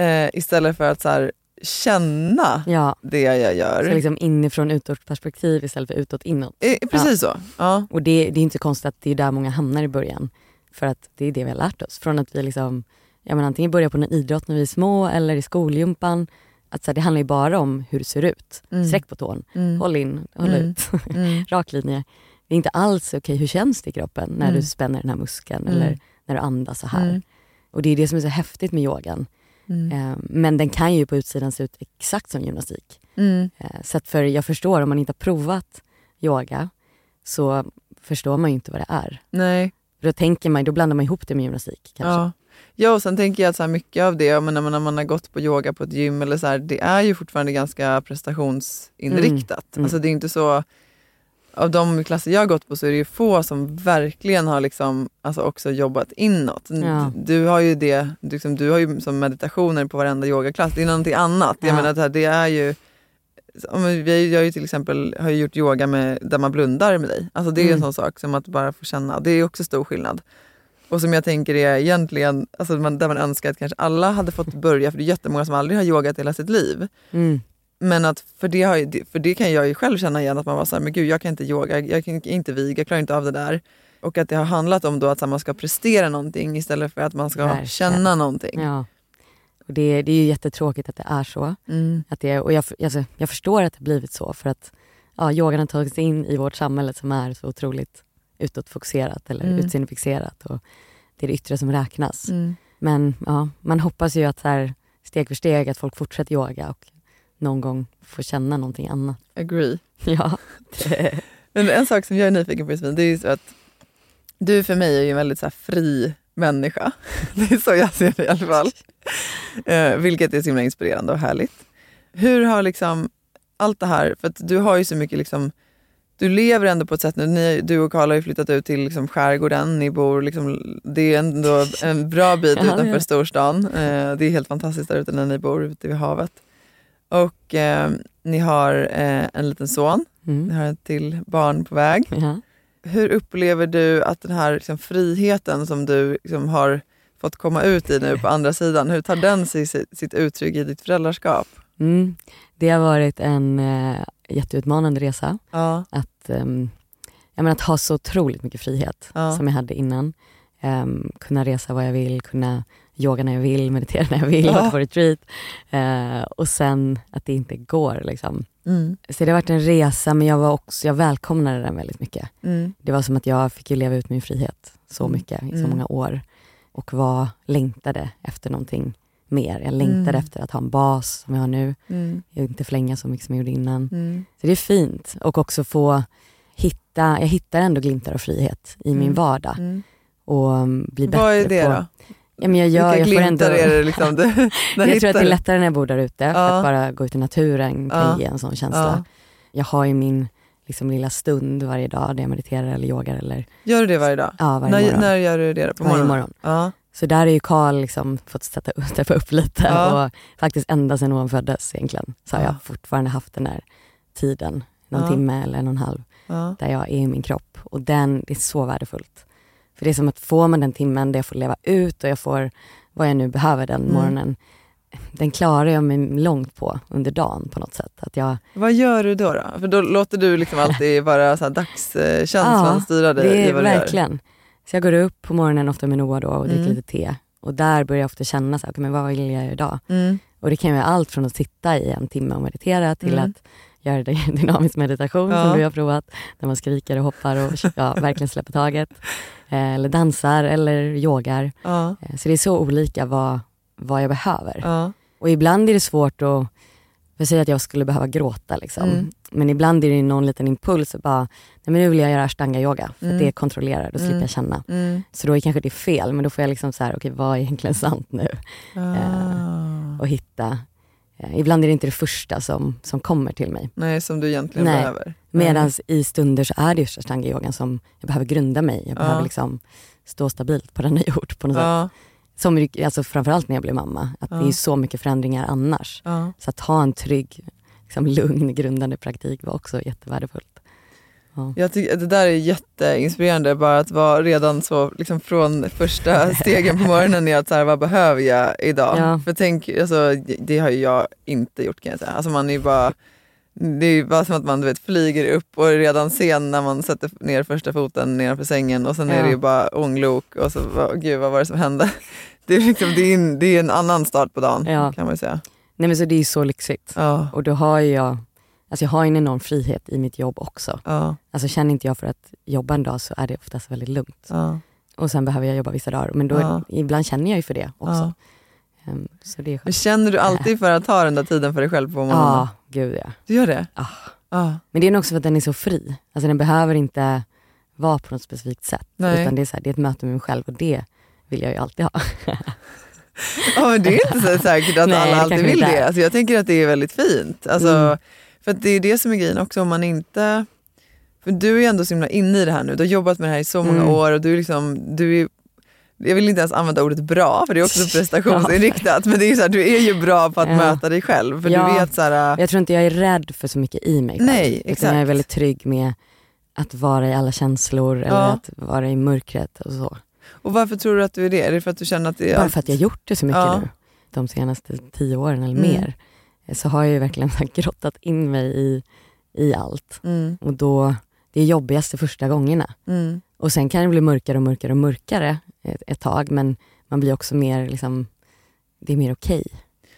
eh, istället för att så här, känna Ja, det jag gör. så liksom inifrån utåt perspektiv istället för utåt inåt. Eh, precis så. Ja. Och det, det är inte konstigt att det är där många hamnar i början. För att det är det vi har lärt oss. Från att vi liksom, ja, men antingen börjar på en idrott när vi är små eller i skolgympan. Att så här, det handlar ju bara om hur du ser ut. Mm. Sträck på tån, Mm. håll in, håll Mm. ut. Mm. Rak linje. Det är inte alls okej, hur känns det i kroppen när Mm. du spänner den här muskeln Mm. eller när du andas så här. Och det är det som är så häftigt med yogan. Eh, men den kan ju på utsidan se ut exakt som gymnastik. Eh, så att för jag förstår, om man inte har provat yoga så förstår man ju inte vad det är. Nej. Då tänker man, då blandar man ihop det med gymnastik kanske. Ja. Ja, och sen tänker jag att så mycket av det, jag menar, när man har gått på yoga på ett gym, eller så här, det är ju fortfarande ganska prestationsinriktat. Mm. Alltså det är inte så, av de klasser jag har gått på så är det ju få som verkligen har liksom, alltså också jobbat inåt. Ja. Du har ju det, liksom, du har ju som meditationer på varenda yogaklass, det är någonting annat. Jag Ja. menar, det, här, det är ju jag har ju till exempel har gjort yoga med, där man blundar med dig. Alltså det är Mm. en sån sak som att bara få känna. Det är också stor skillnad. Och som jag tänker är egentligen, alltså man, där man önskar att kanske alla hade fått börja, för det är jättemånga som aldrig har yogat hela sitt liv. Mm. Men att för det, har för det kan jag ju själv känna igen, att man var såhär, men gud jag kan inte yoga, jag kan inte viga, jag klarar inte av det där. Och att det har handlat om då att så här, man ska prestera någonting istället för att man ska Verkligen. känna någonting. Ja. Och det, det är ju jättetråkigt att det är så. Mm. Att det, och jag, alltså, jag förstår att det blivit så för att ja, yogan har tagits in i vårt samhälle som är så otroligt utåtfokuserat eller Mm. utseendefixerat. Och det är det yttre som räknas. Mm. Men ja, man hoppas ju att så här, steg för steg att folk fortsätter yoga och någon gång får känna någonting annat. Agree. Ja, Men en sak som jag är nyfiken på Josefin, det är ju så att du för mig är ju en väldigt så här fri människa. Det är så jag ser det i alla fall. Eh, vilket är så himla inspirerande och härligt. Hur har liksom allt det här, för att du har ju så mycket liksom du lever ändå på ett sätt nu, ni, du och Karl har ju flyttat ut till liksom skärgården, ni bor liksom, det är ändå en bra bit Ja, utanför det. storstan. Eh, det är helt fantastiskt där ute när ni bor ute vid havet. Och eh, ni har eh, en liten son, ni mm, har ett till barn på väg. ja. Hur upplever du att den här liksom, friheten som du liksom, har fått komma ut i nu på andra sidan, hur tar den sig sitt, sitt uttryck i ditt föräldraskap? Mm. Det har varit en eh, jätteutmanande resa. Ja, Att, ehm, jag menar, att ha så otroligt mycket frihet Ja. som jag hade innan. Ehm, kunna resa vad jag vill, kunna yoga när jag vill, meditera när jag vill, Ja. åka på retreat. Eh, och sen att det inte går. Liksom. mm, Så det har varit en resa men jag, var också, jag välkomnade den väldigt mycket. mm, Det var som att jag fick leva ut min frihet så Mm. mycket i så Mm. många år. Och var, längtade efter någonting mer. Jag längtade Mm. efter att ha en bas som jag har nu. mm, Jag inte förlänga så mycket som jag gjorde innan. mm, Så det är fint och också få hitta, jag hittar ändå glimtar av frihet i min Mm. vardag mm. och um, bli bättre Vad är det på... då? Ja, men jag, gör, Vilka jag får ändå, är det liksom? Du, jag tror att det är lättare när jag bor där ute, för Ja. att bara gå ut i naturen kan Ja. ge en sån känsla. Ja. Jag har ju min liksom, lilla stund varje dag där jag mediterar eller yogar eller Gör du det varje dag? ja, varje när, morgon. när gör du det? På Varje morgonen? morgon. Så där är ju Karl liksom fått sätta, steppa upp lite Ja. och faktiskt ända sedan hon föddes egentligen så har Ja. jag fortfarande haft den här tiden, någon Ja. timme eller en och en halv där jag är i min kropp. Och den, det är så värdefullt. För det är som att får man den timmen där jag får leva ut och jag får vad jag nu behöver den Mm. morgonen. Den klarar jag mig långt på under dagen på något sätt. Att jag, Vad gör du då? då? För då låter du liksom alltid bara så här dagskänslan Ja, styra dig det i vad du gör. Så jag går upp på morgonen ofta med Noah då och dricker Mm. lite te. Och där börjar jag ofta känna, så, här, okej, men vad vill jag göra idag? Mm. Och det kan ju vara allt från att sitta i en timme och meditera till Mm. att göra dynamisk meditation Ja. som du har provat. Där man skriker och hoppar och ja, verkligen släpper taget. Eh, Eller dansar eller yogar. Ja. Eh, Så det är så olika vad, vad jag behöver. Och ibland är det svårt att, jag säger att jag skulle behöva gråta liksom. Mm. Men ibland är det någon liten impuls och bara, nej men nu vill jag göra ashtanga yoga för Mm. det kontrollerar, då slipper Mm. jag känna. Mm. Så då är kanske det fel, men då får jag liksom så här, okej vad är egentligen sant nu? Ah. Och hitta, eh, ibland är det inte det första som, som kommer till mig. Nej, som du egentligen Nej. behöver. Medan i stunder så är det just ashtanga yogan som jag behöver grunda mig, jag Ja. behöver liksom stå stabilt på denna jord på något sätt. Är- alltså framförallt när jag blev mamma, att Ja. det är så mycket förändringar annars. Ja. Så att ha en trygg, liksom lugn, grundande praktik var också jättevärdefullt. Ja. Jag tycker, det där är jätteinspirerande, bara att vara redan så liksom från första stegen på morgonen i att så här, vad behöver jag idag? Ja. För tänk, alltså, det har jag inte gjort kan jag säga. Alltså, man är bara, det är ju bara som att man du vet, flyger upp och är redan sen när man sätter ner första foten nedanför sängen och sen är Ja. det ju bara ånglok och så, gud vad var det som hände? Det är, liksom, det är, en, det är en annan start på dagen Ja. kan man säga. Nej men så det är så lyxigt. Ja, Och då har jag, alltså jag har en enorm frihet i mitt jobb också. ja, Alltså känner inte jag för att jobba en dag så är det oftast väldigt lugnt. Och sen behöver jag jobba vissa dagar, men då, ibland känner jag ju för det också. Ja. Ehm, känner du alltid för att ta den där tiden för dig själv på morgonen? Ja, gud ja. Du gör det? Ah. Ja. Men det är nog också för att den är så fri. Alltså den behöver inte vara på något specifikt sätt. Nej. Utan det är, så här, det är ett möte med mig själv och det vill jag ju alltid ha. Ja, men det är inte så säkert att Nej, alla alltid vill det. Alltså, jag tänker att det är väldigt fint. Alltså, Mm. För det är det som är grejen också om man inte... För du är ändå så himla inne i det här nu. Du har jobbat med det här i så många Mm. år och du liksom, du är jag vill inte ens använda ordet bra för det är också prestationsinriktat. men det är så här, du är ju bra på att Ja. möta dig själv. För Ja. du vet så här, Jag tror inte jag är rädd för så mycket i mig själv. Nej, Utan exakt. jag är väldigt trygg med att vara i alla känslor eller Ja. att vara i mörkret och så. och varför tror du att du är det? Är det för att du känner att det är Bara för att jag har gjort det så mycket Ja. nu. De senaste tio åren eller Mm. mer. Så har jag ju verkligen grottat in mig i, i allt. Mm, Och då, det är jobbigast de första gångerna. mm, Och sen kan det bli mörkare och mörkare och mörkare ett, ett tag men man blir också mer, liksom, det är mer okej.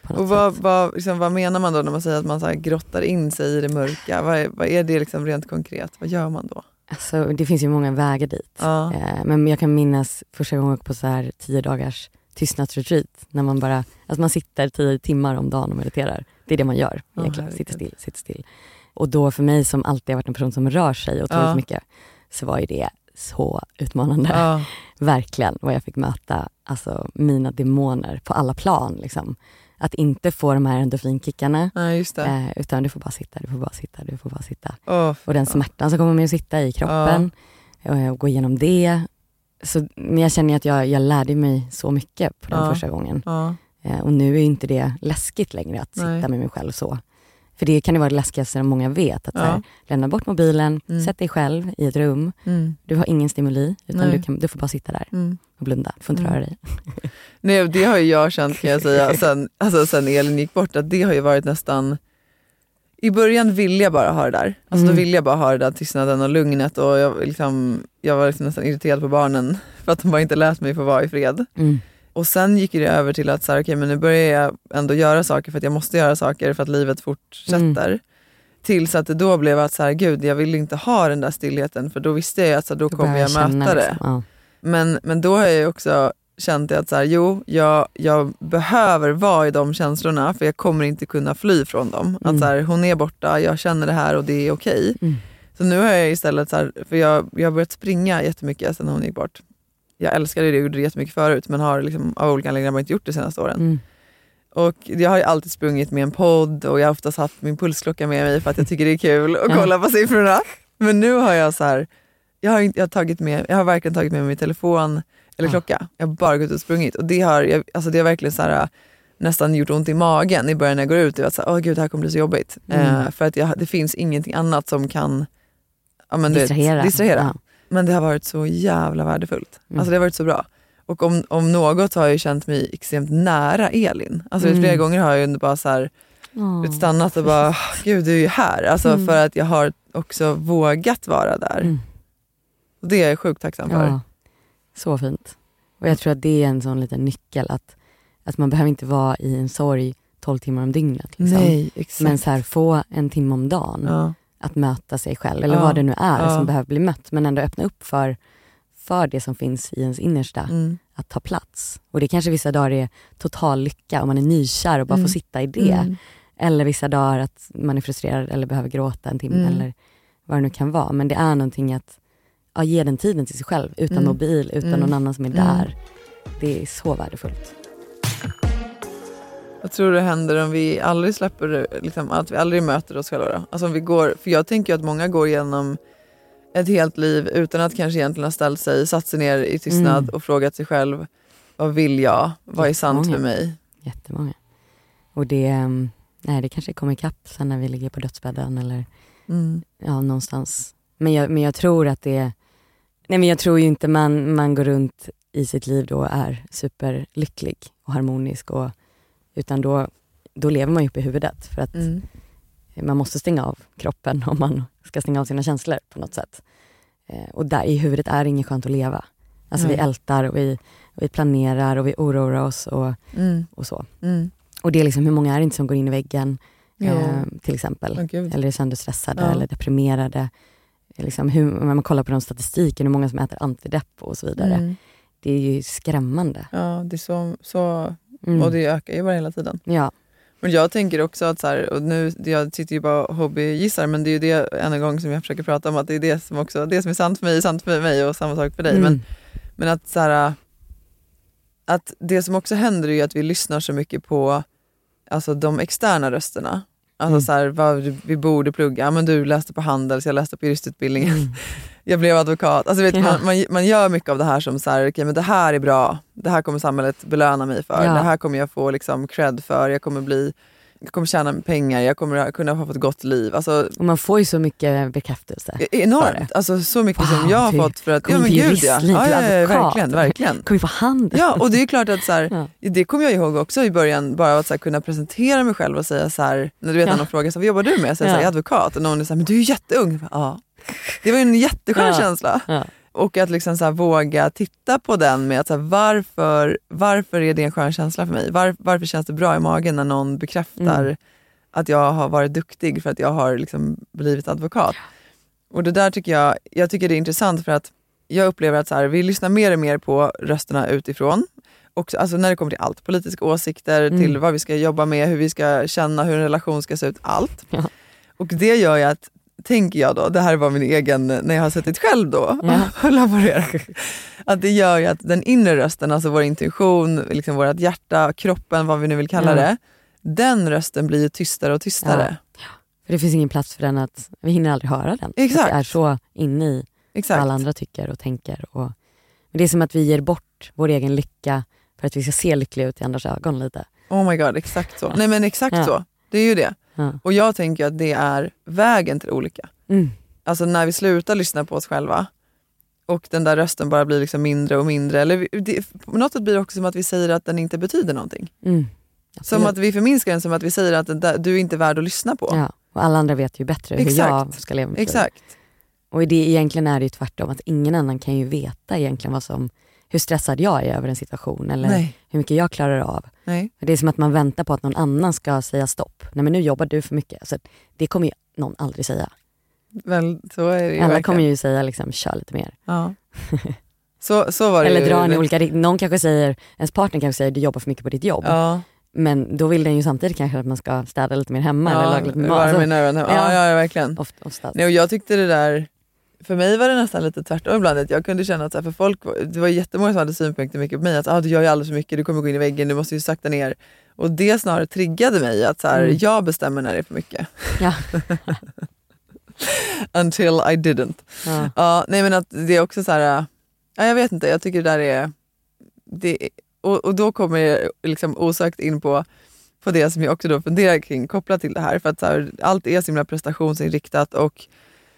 något Och vad, vad, liksom, vad menar man då när man säger att man så grottar in sig i det mörka? Vad är, vad är det liksom rent konkret? Vad gör man då? Alltså, det finns ju många vägar dit. Ja. Eh, Men jag kan minnas första gången jag på så här tio dagars tystnadsretreat. När man bara, alltså man sitter tio timmar om dagen och mediterar. Det är det man gör egentligen. herregud. sitter still, sitter still. Och då för mig som alltid har varit en person som rör sig otroligt Ja. mycket. Så var ju det så utmanande. Ja. Verkligen. Vad jag fick möta alltså, mina demoner på alla plan. Liksom. Att inte få de här endorfinkickarna. Det. Eh, utan du får bara sitta, du får bara sitta, du får bara sitta. Åh, Och den smärtan som kommer med att sitta i kroppen och, och gå igenom det. Så, men jag känner att jag, jag lärde mig så mycket på den Ja. första gången. ja. Eh, och nu är inte det läskigt längre att sitta Nej. med mig själv så. För det kan ju vara det läskigaste som många vet. Att Ja. här, lämna bort mobilen, Mm. sätt dig själv i ett rum. Mm. Du har ingen stimuli utan du, kan, du får bara sitta där Mm. och blunda. Du får inte Mm. röra dig. Nej, det har ju jag känt kan jag säga sen, alltså, sen Elin gick bort att det har ju varit nästan i början ville jag bara ha det där. Alltså, Då Mm. ville jag bara ha det där tystnaden och lugnet och jag, liksom, jag var liksom nästan irriterad på barnen för att de bara inte lät mig få vara i fred. Och sen gick det över till att så här, okay, men nu börjar jag ändå göra saker för att jag måste göra saker för att livet fortsätter. Mm. Tills att det då blev att så här, gud jag vill inte ha den där stillheten för då visste jag att så här, då, kommer jag möta det. liksom, ja. Men, men då har jag också känt att så här, jo, jag, jag behöver vara i de känslorna för jag kommer inte kunna fly från dem. Att Mm. så här, hon är borta, jag känner det här och det är okej. Mm. Så nu har jag istället, så här, för jag, jag har börjat springa jättemycket sen hon gick bort. Jag älskade det och gjorde det jättemycket förut men har liksom, av olika anledningar inte gjort det senaste åren. Mm. Och jag har ju alltid sprungit med en podd och jag har oftast haft min pulsklocka med mig för att jag tycker det är kul att kolla på siffrorna. Men nu har jag så här, jag har, jag har, tagit med, jag har verkligen tagit med mig min telefon eller klocka. Jag har bara gått ut och sprungit och det har, jag, alltså det har verkligen så här, nästan gjort ont i magen i början när jag går ut. Jag var så här, gud det här kommer bli så jobbigt. Mm. Eh, för att jag, det finns ingenting annat som kan ja, men du vet, Distrahera. distrahera. Ja. Men det har varit så jävla värdefullt. Mm. Alltså det har varit så bra. Och om, om något har jag känt mig extremt nära Elin. Alltså Mm. flera gånger har jag bara så här, vet, stannat och bara, gud du är ju här. Alltså Mm. för att jag har också vågat vara där. Mm. Och det är jag sjukt tacksam för. Ja, så fint. Och jag tror att det är en sån liten nyckel att, att man behöver inte vara i en sorg 12 timmar om dygnet. Liksom. Nej, exakt. Men så här, få en timme om dagen ja. Att möta sig själv eller Ja, vad det nu är ja. som behöver bli mött men ändå öppna upp för, för det som finns i ens innersta Mm. att ta plats. Och det kanske vissa dagar är total lycka och man är nykär och bara Mm. får sitta i det. Mm. Eller vissa dagar att man är frustrerad eller behöver gråta en timme Mm. eller vad det nu kan vara. Men det är någonting att ja, ge den tiden till sig själv utan Mm. mobil, utan Mm. någon annan som är där. Det är så värdefullt. Vad tror du händer om vi aldrig släpper, liksom, att vi aldrig möter oss själva då? Alltså om vi går, för jag tänker att många går igenom ett helt liv utan att kanske egentligen ha ställt sig, satt sig ner i tystnad Mm. och frågat sig själv, vad vill jag? Vad är sant för mig? Jättemånga. Och det, mm, nej, det kanske kommer ikapp sen när vi ligger på dödsbädden eller Mm. ja, någonstans. Men jag, men jag tror att det Nej men jag tror ju inte man, man går runt i sitt liv då och är superlycklig och harmonisk och, utan då, då lever man ju uppe i huvudet för att Mm. man måste stänga av kroppen om man ska stänga av sina känslor på något sätt. Eh, och där i huvudet är det inget skönt att leva. Alltså vi Nej. ältar och vi, vi planerar och vi oroar oss och, Mm. och så. Mm. Och det är liksom hur många är det inte som går in i väggen eh, till exempel. Gud. Eller är sönderstressade Ja. eller deprimerade. Liksom hur, om man kollar på de statistiken, hur många som äter antidepp och så vidare. Mm. Det är ju skrämmande. Ja, det är så, så Mm. och det ökar ju bara hela tiden. Ja, Men jag tänker också att så här, och nu, jag sitter ju bara och hobbygissar men det är ju det än en gång som jag försöker prata om att det är det som också, det som är sant för mig är sant för mig och samma sak för dig. Mm. Men, men att så här, att det som också händer är ju att vi lyssnar så mycket på alltså, de externa rösterna. Alltså Mm. så här, vad vi borde plugga, men du läste på Handels, jag läste på juristutbildningen. Jag blev advokat. Alltså, vet, Ja. man, man, man gör mycket av det här som så här, okay, men det här är bra, det här kommer samhället belöna mig för, Ja. det här kommer jag få liksom, cred för, jag kommer, bli, jag kommer tjäna pengar, jag kommer kunna ha fått ett gott liv. Alltså, Och man får ju så mycket bekräftelse. e- enormt, alltså, så mycket som Wow, jag har fått för att, ja men gud ja, ja, ja, ja verkligen, verkligen. Kom ju på hand. Ja, och det är klart att så här, det kommer jag ihåg också i början, bara att så här, kunna presentera mig själv och säga så här, när du vet Ja. någon frågar så här, vad jobbar du med? Jag säger jag är advokat och någon är så här, men du är ju jätteung. Ja. Det var ju en jätteskön Ja. känsla. Ja. Och att liksom så våga titta på den med att så här, varför, varför är det en skön känsla för mig? Var, varför känns det bra i magen när någon bekräftar Mm. att jag har varit duktig för att jag har liksom blivit advokat? Och det där tycker jag, jag tycker det är intressant för att jag upplever att så här, vi lyssnar mer och mer på rösterna utifrån. Och, alltså när det kommer till allt, politiska åsikter, Mm. till vad vi ska jobba med, hur vi ska känna, hur en relation ska se ut, allt. Ja. Och det gör ju att, tänker jag då, det här var min egen, när jag har suttit själv då Ja. och laborerat. Att det gör ju att den inre rösten, alltså vår intuition, liksom vårt hjärta, kroppen, vad vi nu vill kalla Ja. det. Den rösten blir ju tystare och tystare. För det finns ingen plats för den att, vi hinner aldrig höra den. Exakt. Att det är så inne i Exakt. vad alla andra tycker och tänker. Och, men det är som att vi ger bort vår egen lycka för att vi ska se lyckliga ut i andras ögon lite. Oh my god, exakt så. Nej men exakt Ja. så. Det är ju det. Ja. Och jag tänker att det är vägen till olycka. Mm. Alltså när vi slutar lyssna på oss själva och den där rösten bara blir liksom mindre och mindre. Eller det, på något sätt blir det också som att vi säger att den inte betyder någonting. Mm. Som att vi förminskar den, som att vi säger att där, du är inte värd att lyssna på. ja. Och alla andra vet ju bättre hur jag Exakt. ska leva mitt liv. Exakt. Och det, egentligen är det ju tvärtom, att ingen annan kan ju veta egentligen vad som, hur stressad jag är över en situation eller Nej. hur mycket jag klarar av. Nej. Det är som att man väntar på att någon annan ska säga stopp. Nej men nu jobbar du för mycket. Alltså, det kommer ju någon aldrig säga. Väl, så är det ju Alla verkligen. kommer ju säga liksom, kör lite mer. Ja. Så, så var det Eller dra en i olika. Någon kanske säger, ens partner kanske säger du jobbar för mycket på ditt jobb. Ja. Men då vill den ju samtidigt kanske att man ska städa lite mer hemma eller laga lite mat. varm i nerven. Ja, ja. ja, verkligen. oft, oftast. Nej, och jag tyckte det där, för mig var det nästan lite tvärtom ibland. Att jag kunde känna att så här, för folk, det var jättemånga som hade synpunkter mycket på mig. Att ah, du gör ju alldeles för mycket, du kommer gå in i väggen, du måste ju sakta ner. Och det snarare triggade mig att så här, Mm. jag bestämmer när det är för mycket. Ja. Until I didn't. Ja. Ja, nej men att det är också så här, ja, jag vet inte, jag tycker det där är, det, och, och då kommer jag liksom osökt in på, på det som jag också då funderar kring kopplat till det här. För att så här, allt är så himla prestationsinriktat och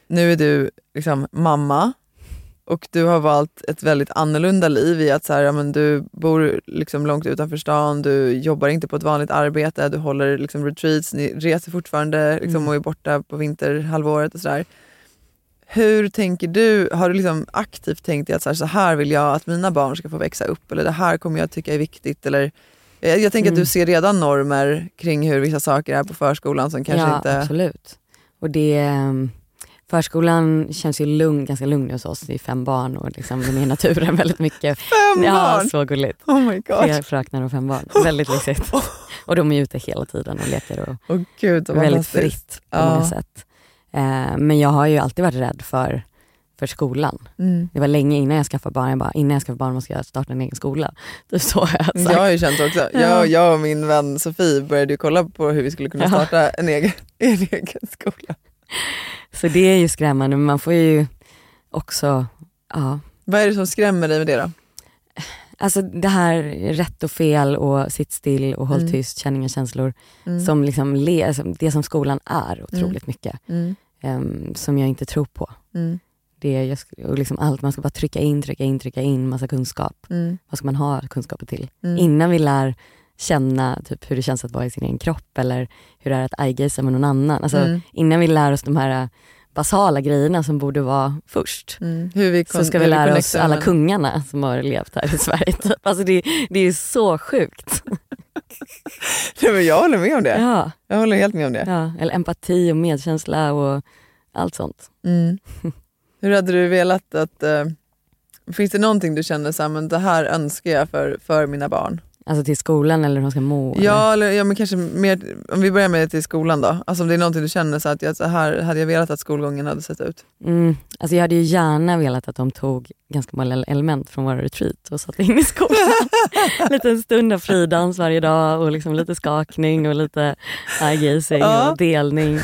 nu är du liksom mamma och du har valt ett väldigt annorlunda liv i att så här, ja, men du bor liksom långt utanför stan, du jobbar inte på ett vanligt arbete, du håller liksom retreats, ni reser fortfarande liksom, Mm. och är borta på vinterhalvåret och sådär. Hur tänker du, har du liksom aktivt tänkt att så här, så här vill jag att mina barn ska få växa upp eller det här kommer jag tycka är viktigt eller jag, jag tänker att Mm. du ser redan normer kring hur vissa saker är på förskolan som kanske ja, inte... absolut. Och det, ehm, förskolan känns ju lugn, ganska lugn hos oss. Det är fem barn och liksom, de är i naturen väldigt mycket. Fem ja, barn! så gulligt. Oh my god. Tre fröknar och fem barn. Väldigt lyxigt. Och de är ute hela tiden och leker och Åh gud, väldigt fritt på Ja. många sätt. Eh, men jag har ju alltid varit rädd för, för skolan. Mm. Det var länge innan jag skaffade barn, jag bara, innan jag skaffar barn måste jag starta en egen skola. Typ så har jag sagt. Jag har ju känt också, Ja. jag, jag och min vän Sofie började ju kolla på hur vi skulle kunna Ja. starta en egen, en egen skola. Så det är ju skrämmande, men man får ju också, ja, Vad är det som skrämmer dig med det då? Alltså det här rätt och fel och sitt still och håll Mm. tyst, känn inga känslor. Mm. Som liksom le, alltså det som skolan är otroligt mycket. Mm. ehm, som jag inte tror på. Mm. Det och liksom allt, man ska bara trycka in, trycka in, trycka in massa kunskap. Mm. Vad ska man ha kunskaper till? Mm. Innan vi lär känna typ, hur det känns att vara i sin egen kropp eller hur det är att eye med någon annan. Alltså, Mm. Innan vi lär oss de här äh, basala grejerna som borde vara först. Mm. Så ska vi lära oss alla kungarna som har levt här i Sverige. Typ. Alltså det, det är så sjukt. Nej, men jag håller med om det. Ja, Jag håller helt med om det. ja. Eller empati och medkänsla och allt sånt. Mm. Hur hade du velat att... eh, finns det någonting du känner så här, men det här önskar jag för, för mina barn? Alltså till skolan eller hur hon ska må? Ja, eller, ja men kanske mer, om vi börjar med det till skolan då. Alltså om det är någonting du känner så att jag, så här hade jag velat att skolgången hade sett ut. Mm, alltså jag hade ju gärna velat att de tog ganska många element från våra retreat och satte in i skolan. lite en stund av fridans varje dag och liksom lite skakning och lite eye-gazing Ja. och delning,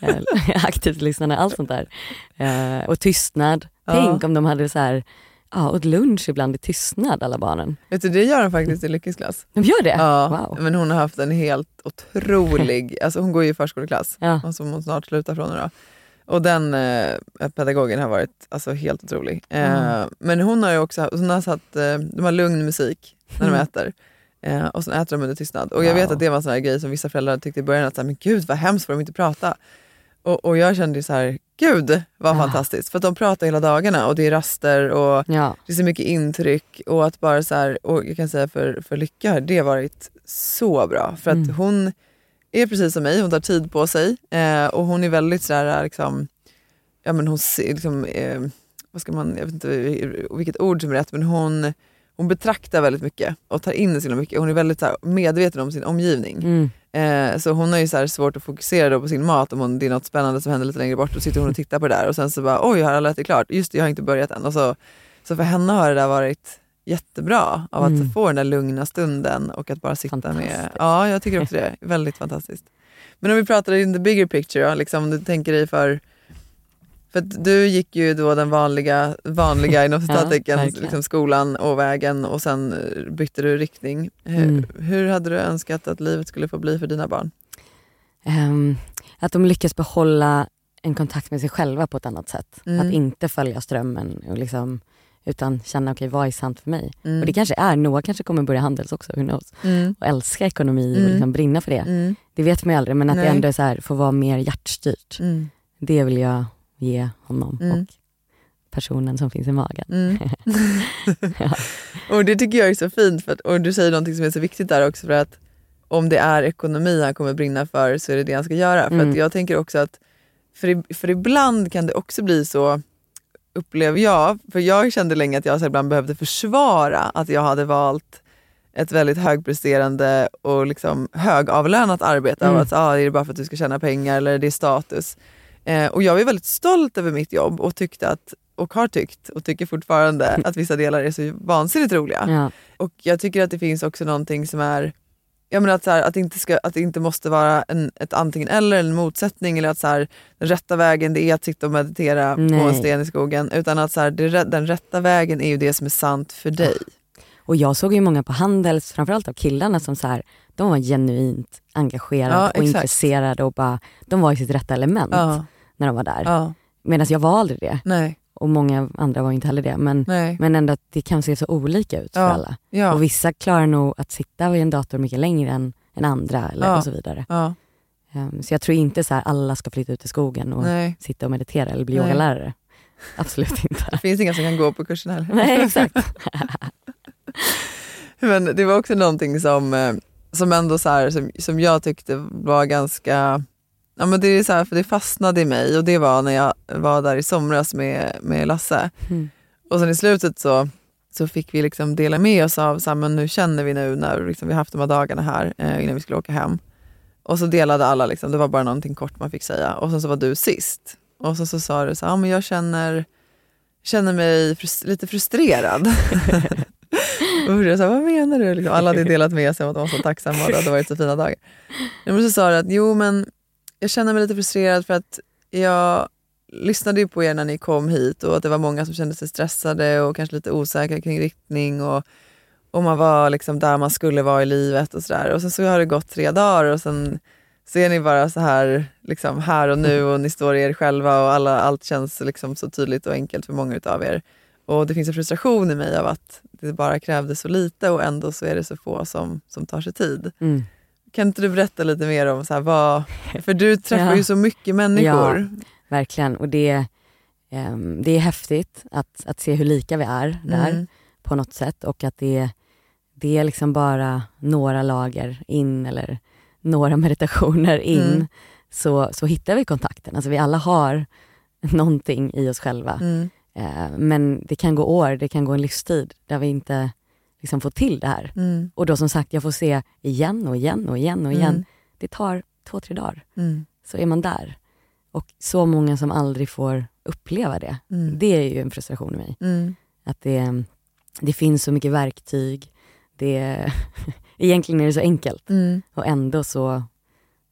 eh, aktivt lyssnande, allt sånt där. Eh, och tystnad. Ja. Tänk om de hade så här, ja, åt lunch ibland i tystnad alla barnen. Vet du, det gör de faktiskt i Lyckesklass. De gör det? Ja, Wow. men hon har haft en helt otrolig, alltså hon går ju i förskoleklass Ja. som hon snart slutar från då. Och den eh, pedagogen har varit alltså, helt otrolig. Eh, Mm. Men hon har ju också hon har satt, eh, de har lugn musik när de Mm. äter. Eh, och sen äter de under tystnad. Och jag vet att det var en sån här grej som vissa föräldrar tyckte i början att så här, men gud vad hemskt får de inte prata. Och, och jag kände så här, gud vad Ja. fantastiskt. För att de pratar hela dagarna och det är raster och Ja. det är så mycket intryck och att bara så här, och jag kan säga för, för Lycka, det har varit så bra. För att Mm. hon är precis som mig, hon tar tid på sig eh, och hon är väldigt sådär liksom, ja men hon ser liksom, eh, vad ska man, jag vet inte vilket ord som är rätt, men hon, hon betraktar väldigt mycket och tar in så mycket. Hon är väldigt så här, medveten om sin omgivning. Mm. Eh, så hon har ju så här svårt att fokusera på sin mat om hon, det är något spännande som händer lite längre bort. Då sitter hon och tittar på det där och sen så bara oj, har alla ätit klart? Just det, jag har inte börjat än. Och så, så för henne har det där varit jättebra av att Mm. få den där lugna stunden och att bara sitta med... Ja, jag tycker också det. Väldigt fantastiskt. Men om vi pratar in the bigger picture liksom, om du tänker dig för... För du gick ju då den vanliga, vanliga inom Ja, citattecken, liksom skolan och vägen och sen eh, bytte du riktning. Hur, Mm. hur hade du önskat att livet skulle få bli för dina barn? Ehm, att de lyckas behålla en kontakt med sig själva på ett annat sätt. Mm. Att inte följa strömmen och liksom, utan känna okej vad är sant för mig. Mm. Och det kanske är, Noah kanske kommer börja Handels också, who knows. Mm. Och älska ekonomi Mm. och liksom brinna för det. Mm. Det vet man ju aldrig men att Nej. det ändå är så här, får vara mer hjärtstyrt. Mm. Det vill jag ge honom Mm. och personen som finns i magen. Mm. Ja. och det tycker jag är så fint, för att, och du säger någonting som är så viktigt där också för att om det är ekonomi han kommer brinna för så är det det han ska göra. För Mm. att jag tänker också att, för, för ibland kan det också bli så, upplever jag, för jag kände länge att jag så ibland behövde försvara att jag hade valt ett väldigt högpresterande och liksom högavlönat arbete. Mm. Av att ah, är det bara för att du ska tjäna pengar eller det är status. Eh, och jag var väldigt stolt över mitt jobb och tyckte att, och har tyckt och tycker fortfarande att vissa delar är så vansinnigt roliga. Ja. Och jag tycker att det finns också någonting som är jag menar att, så här, att, det inte ska, att det inte måste vara en, ett antingen eller, en motsättning eller att så här, den rätta vägen det är att sitta och meditera på en Nej. sten i skogen. Utan att så här, det, den rätta vägen är ju det som är sant för dig. Och jag såg ju många på Handels, framförallt av killarna som så här, de var genuint engagerade Ja, och exakt. intresserade och bara, de var i sitt rätta element Ja, när de var där. ja, Medan jag var aldrig det nej, och många andra var inte heller det. Men, nej. men ändå att det kan se så olika ut för Ja. alla. Ja, Och vissa klarar nog att sitta vid en dator mycket längre än, än andra eller, Ja. och så vidare. Ehm, så jag tror inte så här alla ska flytta ut i skogen och nej. sitta och meditera eller bli Nej. yogalärare. Absolut inte. Det finns inga som kan gå på kursen heller. Nej exakt. Men det var också någonting som, eh, som ändå så här, som, som jag tyckte var ganska, ja men det är så här, för det fastnade i mig och det var när jag var där i somras med, med Lasse. Mm. Och sen i slutet så, så fick vi liksom dela med oss av, så här, men nu känner vi nu när liksom vi haft de här dagarna här eh, innan vi skulle åka hem. Och så delade alla, liksom, det var bara någonting kort man fick säga. Och sen så var du sist. Och så, så sa du så här, ja, men jag känner, känner mig frus- lite frustrerad. och jag sa, vad menar du? Liksom, alla hade delat med sig om att de var så tacksamma och det hade varit så fina dagar. Men så sa du att jo men jag känner mig lite frustrerad för att jag lyssnade ju på er när ni kom hit och att det var många som kände sig stressade och kanske lite osäkra kring riktning och, och man var liksom där man skulle vara i livet och sådär. Och sen så har det gått tre dagar och sen så är ni bara så här, liksom här och nu och ni står i er själva och alla, allt känns liksom så tydligt och enkelt för många utav er. Och det finns en frustration i mig av att det bara krävdes så lite och ändå så är det så få som, som tar sig tid. Mm. Kan inte du berätta lite mer om så här, vad, för du träffar Ja. ju så mycket människor. Verkligen och det, ehm, det är häftigt att, att se hur lika vi är där Mm. på något sätt och att det, det är liksom bara några lager in eller några meditationer in Mm. så, så hittar vi kontakten. Alltså vi alla har någonting i oss själva. Mm. Eh, men det kan gå år, det kan gå en livstid där vi inte liksom få till det här. Mm. Och då som sagt, jag får se igen och igen och igen och igen. Mm. Det tar två, tre dagar, Mm. så är man där. Och så många som aldrig får uppleva det. Mm. Det är ju en frustration i mig. Mm. Att det, det finns så mycket verktyg. Det, egentligen är det så enkelt Mm. och ändå så,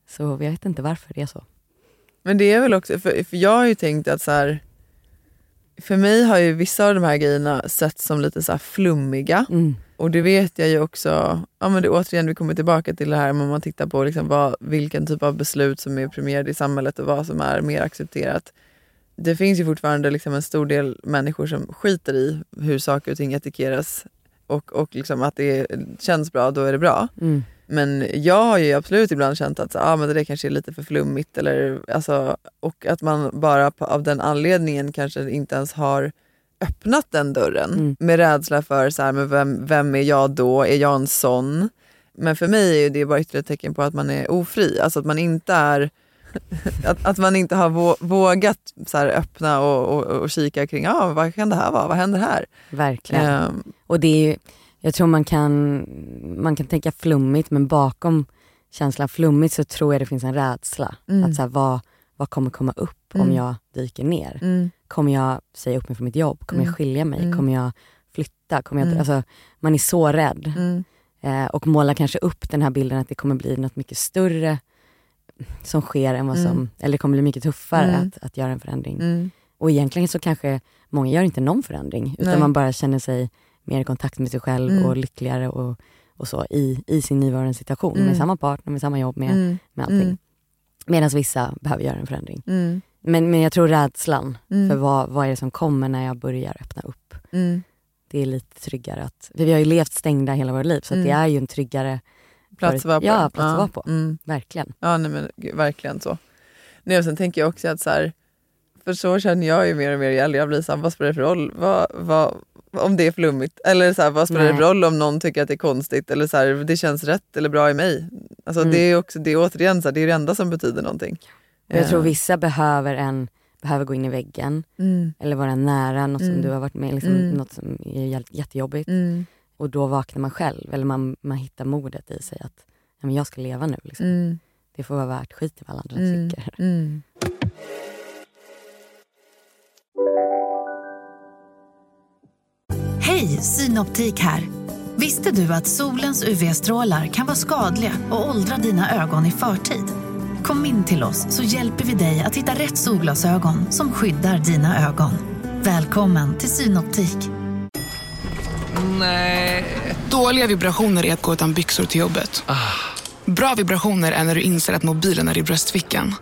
så jag vet inte varför det är så. Men det är väl också, för, för jag har ju tänkt att så här, för mig har ju vissa av de här grejerna sett som lite så flummiga. Mm. Och det vet jag ju också, ja men det, återigen vi kommer tillbaka till det här om man tittar på liksom vad, vilken typ av beslut som är premierade i samhället och vad som är mer accepterat. Det finns ju fortfarande liksom en stor del människor som skiter i hur saker och ting etikeras och, och liksom att det känns bra, då är det bra. Mm. Men jag har ju absolut ibland känt att ah, men det där kanske är lite för flummigt. Eller, alltså, och att man bara på, av den anledningen kanske inte ens har öppnat den dörren. Mm. Med rädsla för så här, men vem, vem är jag då? Är jag en sån? Men för mig är det bara ytterligare ett tecken på att man är ofri. Alltså att man inte är att, att man inte har vå, vågat så här, öppna och, och, och kika kring ah, vad kan det här vara, vad händer här? Verkligen. Ehm, Och det är ju, jag tror man kan, man kan tänka flummigt men bakom känslan flummigt så tror jag det finns en rädsla. Mm. Att så här, vad, vad kommer komma upp om Mm. jag dyker ner? mm, Kommer jag säga upp mig från mitt jobb? Kommer Mm. jag skilja mig? Mm. Kommer jag flytta? Kommer jag, Mm. alltså, man är så rädd mm, eh, och målar kanske upp den här bilden att det kommer bli något mycket större som sker än vad som, Mm. eller det kommer bli mycket tuffare Mm. att, att göra en förändring. mm, Och egentligen så kanske många gör inte någon förändring utan Nej. man bara känner sig mer i kontakt med sig själv Mm. och lyckligare och, och så i, i sin nuvarande situation Mm. med samma partner, med samma jobb, med, mm, med allting. Mm. Medan vissa behöver göra en förändring. mm, Men, men jag tror rädslan Mm. för vad, vad är det som kommer när jag börjar öppna upp. Det är lite tryggare att, vi har ju levt stängda hela vårt liv så det är ju en tryggare, Plats att vara på. Ja, plats att vara på. Verkligen. Ja, nej, men gud, verkligen så. Nej, och sen tänker jag också att så här, för så känner jag ju mer och mer äldre jag blir, så här, vad spelar det för roll vad, vad, om det är flummigt? Eller så här, vad spelar det Nej. roll om någon tycker att det är konstigt? Eller så här, det känns rätt eller bra i mig? Alltså, Mm. det är också, det är återigen så här, det är det enda som betyder någonting. Jag tror Eh, vissa behöver, en, behöver gå in i väggen Mm, eller vara nära något som Mm. du har varit med liksom, Mm. något som är jä- jättejobbigt. mm, Och då vaknar man själv, eller man, man hittar modet i sig att ja, men jag ska leva nu. Liksom. mm, Det får vara värt skit i vad alla andra mm, tycker. Hej, Synoptik här. Visste du att solens UV-strålar kan vara skadliga och åldra dina ögon i förtid? Kom in till oss så hjälper vi dig att hitta rätt solglasögon som skyddar dina ögon. Välkommen till Synoptik. Dåliga vibrationer är att gå utan byxor till jobbet. Bra vibrationer är när du inser att mobilen är i bröstfickan.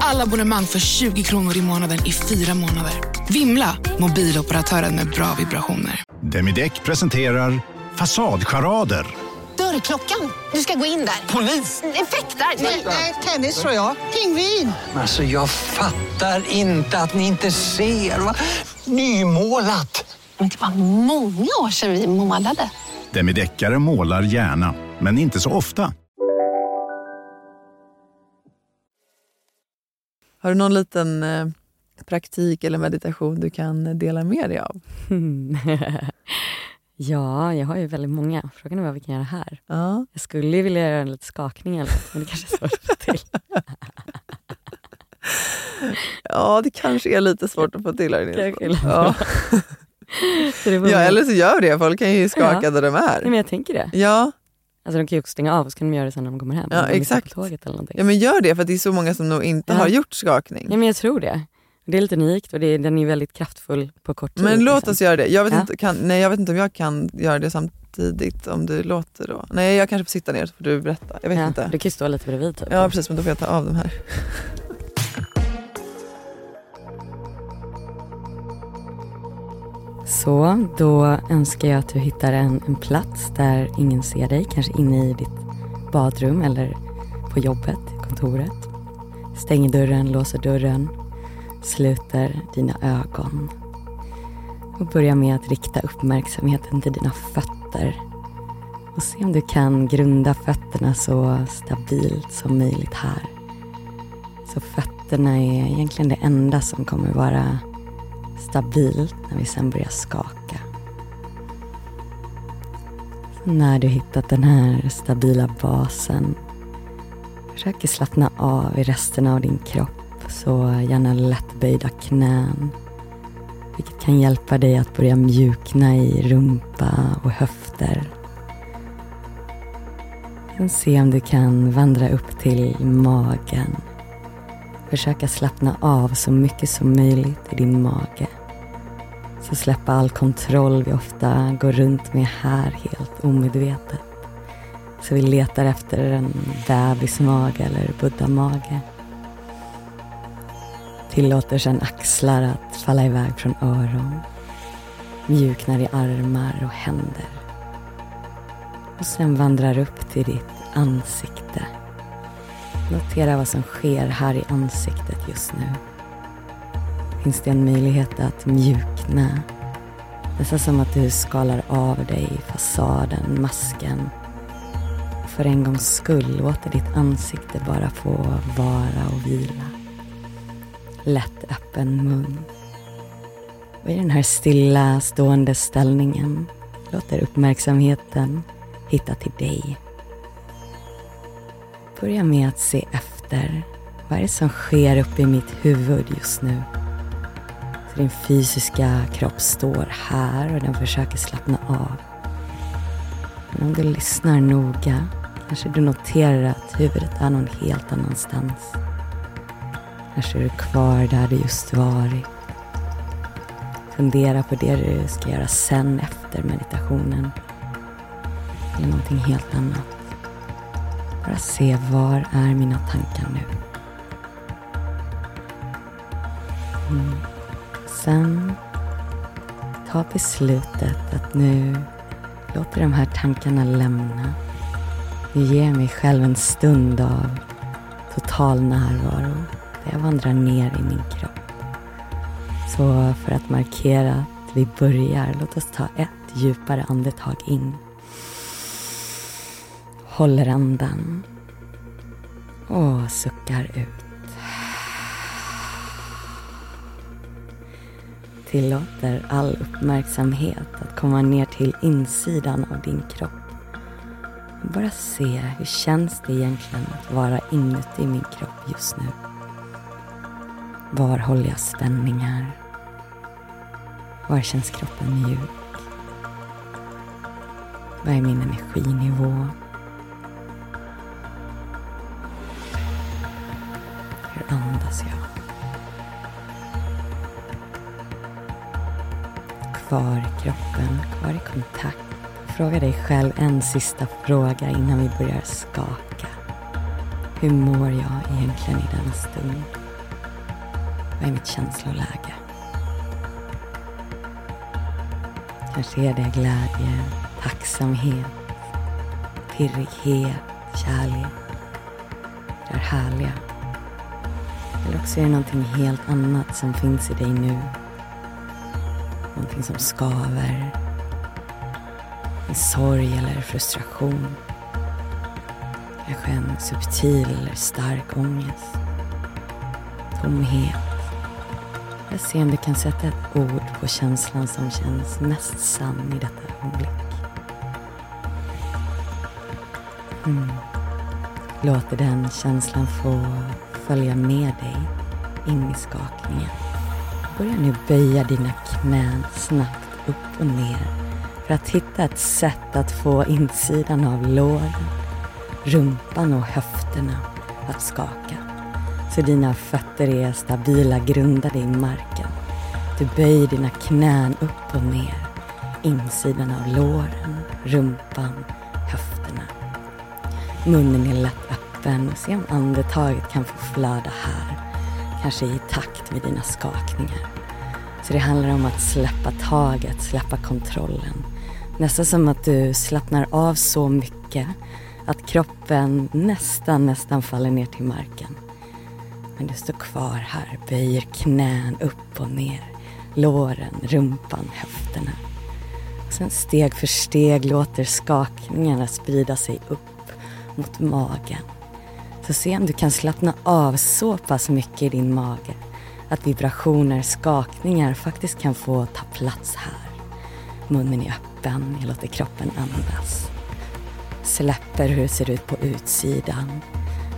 Alla abonnemang för 20 kronor i månaden i fyra månader. Vimla! Mobiloperatören med bra vibrationer. Demideck presenterar Fasadcharader. Dörrklockan. Du ska gå in där. Polis? Effektar? Nej, tennis tror jag. Pingvin. Alltså jag fattar inte att ni inte ser. Va? Nymålat! Men det var många år sedan vi målade. Demideckare målar gärna, men inte så ofta. Har du någon liten eh, praktik eller meditation du kan dela med dig av? ja, jag har ju väldigt många. Frågan är vad vi kan göra här. Ja. Jag skulle vilja göra en liten skakning eller något, men det kanske är svårt att få till. ja, det kanske är lite svårt att få till här inne. Ja. Ja, eller så gör det. Folk kan ju skaka Ja. där de Nej, är. men jag tänker det. Ja, Alltså de kan ju också stänga av och så kan de göra det sen när de kommer hem. Ja, Om de missar exakt. Tåget eller någonting. ja, men gör det för det är så många som nog inte Ja. har gjort skakning. Ja, men jag tror det. Det är lite unikt och det är, den är väldigt kraftfull på kort tid. Men låt liksom. oss göra det. Jag vet, Ja. inte, kan, nej, jag vet inte om jag kan göra det samtidigt om du låter då. Nej, jag kanske får sitta ner så får du berätta. Jag vet ja, inte. Du kan ju stå lite bredvid typ. Ja, precis, men då får jag ta av de här. Så, då önskar jag att du hittar en, en plats där ingen ser dig. Kanske inne i ditt badrum eller på jobbet, kontoret. Stänger dörren, låser dörren, sluter dina ögon. Och börja med att rikta uppmärksamheten till dina fötter. Och se om du kan grunda fötterna så stabilt som möjligt här. Så fötterna är egentligen det enda som kommer vara stabilt när vi sen börjar skaka. När du hittat den här stabila basen försöker slappna av i resten av din kropp så gärna lättböjda knän vilket kan hjälpa dig att börja mjukna i rumpa och höfter. Sen se om du kan vandra upp till magen. Försöka slappna av så mycket som möjligt i din mage. Så släppa all kontroll vi ofta går runt med här helt omedvetet. Så vi letar efter en bebismage eller buddha-mage. Tillåter sedan axlar att falla iväg från öron. Mjuknar i armar och händer. Och sen vandrar upp till ditt ansikte. Notera vad som sker här i ansiktet just nu. Finns det en möjlighet att mjukna? Nästan som att du skalar av dig fasaden, masken. För en gångs skull låter ditt ansikte bara få vara och vila lätt öppen mun. Och i den här stilla stående ställningen låter uppmärksamheten hitta till dig. Börja med att se efter. Vad är det som sker uppe i mitt huvud just nu? Så din fysiska kropp står här och den försöker slappna av. Men om du lyssnar noga kanske du noterar att huvudet är någon helt annanstans. Kanske är du kvar där du just varit. Fundera på det du ska göra sen efter meditationen. Eller någonting helt annat. Bara se var är mina tankar nu. Mm. Sen ta beslutet att nu låter de här tankarna lämna. Nu ger jag mig själv en stund av total närvaro där jag vandrar ner i min kropp. Så för att markera att vi börjar, låt oss ta ett djupare andetag in. Håller andan. Och suckar ut. Tillåter all uppmärksamhet att komma ner till insidan av din kropp. Bara se hur känns det egentligen att vara inuti min kropp just nu. Var håller jag spänningar? Var känns kroppen mjuk? Vad är min energinivå? Andas jag? Kvar i kroppen, kvar i kontakt. Fråga dig själv en sista fråga innan vi börjar skaka. Hur mår jag egentligen i denna stund? Vad är mitt känsloläge? Kanske är det glädje, tacksamhet, pirrighet, kärlek. Det är härliga. Eller också är det någonting helt annat som finns i dig nu. Någonting som skaver. En sorg eller frustration. Kanske en subtil eller stark ångest. Tomhet. Jag ser om du kan sätta ett ord på känslan som känns mest sann i detta ögonblick. Mm. Låter den känslan få följa med dig in i skakningen. Börja nu böja dina knän snabbt upp och ner för att hitta ett sätt att få insidan av låren, rumpan och höfterna att skaka så dina fötter är stabila grundade i marken. Du böjer dina knän upp och ner. Insidan av låren, rumpan, höfterna. Munnen är lätt öppen och se om andetaget kan få flöda här. Kanske i takt med dina skakningar. Så det handlar om att släppa taget, släppa kontrollen. Nästan som att du slappnar av så mycket att kroppen nästan, nästan faller ner till marken. Men du står kvar här, böjer knän upp och ner. Låren, rumpan, höfterna. Och sen steg för steg låter skakningarna sprida sig upp mot magen. Så se om du kan slappna av så pass mycket i din mage att vibrationer, skakningar faktiskt kan få ta plats här. Munnen är öppen jag låter kroppen andas. Släpper hur det ser ut på utsidan.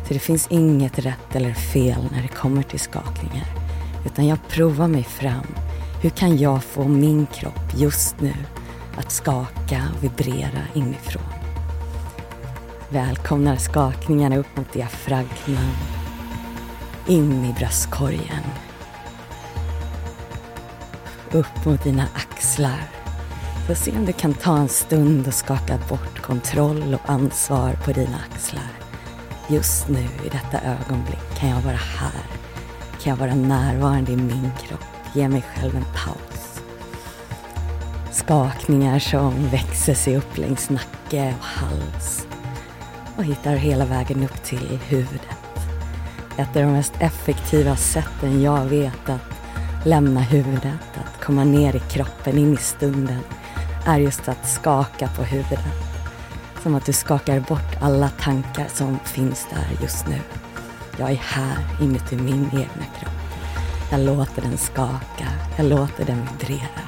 För det finns inget rätt eller fel när det kommer till skakningar. Utan jag provar mig fram. Hur kan jag få min kropp just nu att skaka och vibrera inifrån? Välkomnar skakningarna upp mot diafragman. In i bröstkorgen. Upp mot dina axlar. Få se om du kan ta en stund och skaka bort kontroll och ansvar på dina axlar. Just nu, i detta ögonblick, kan jag vara här. Kan jag vara närvarande i min kropp. Ge mig själv en paus. Skakningar som växer sig upp längs nacke och hals och hittar hela vägen upp till huvudet. Ett av de mest effektiva sätten jag vet att lämna huvudet, att komma ner i kroppen, in i stunden, är just att skaka på huvudet. Som att du skakar bort alla tankar som finns där just nu. Jag är här inuti min egna kropp. Jag låter den skaka, jag låter den vibrera.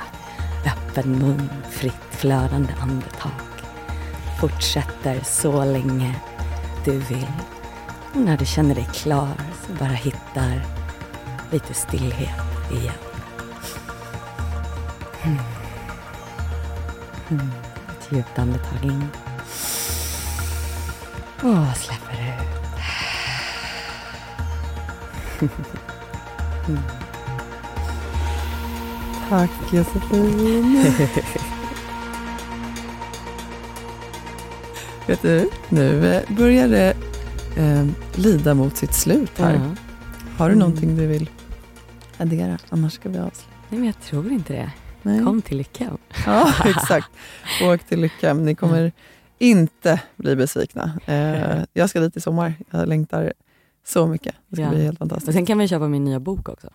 Öppen mun, fritt flödande andetag. Fortsätter så länge du vill. Och när du känner dig klar så bara hittar lite stillhet igen. Mm. Mm. Ett djupt andetag in. Och släpper ut. mm. Tack Josefin. Vet du, nu börjar det eh, lida mot sitt slut här. Ja. Har du Mm. någonting du vill addera? Annars ska vi avsluta. Nej, men jag tror inte det. Nej. Kom till lyckan. Ja, exakt. Åk till Lycka. Ni kommer inte bli besvikna. Eh, jag ska dit i sommar. Jag längtar så mycket. Det ska Ja. bli helt fantastiskt. Och sen kan vi köpa min nya bok också.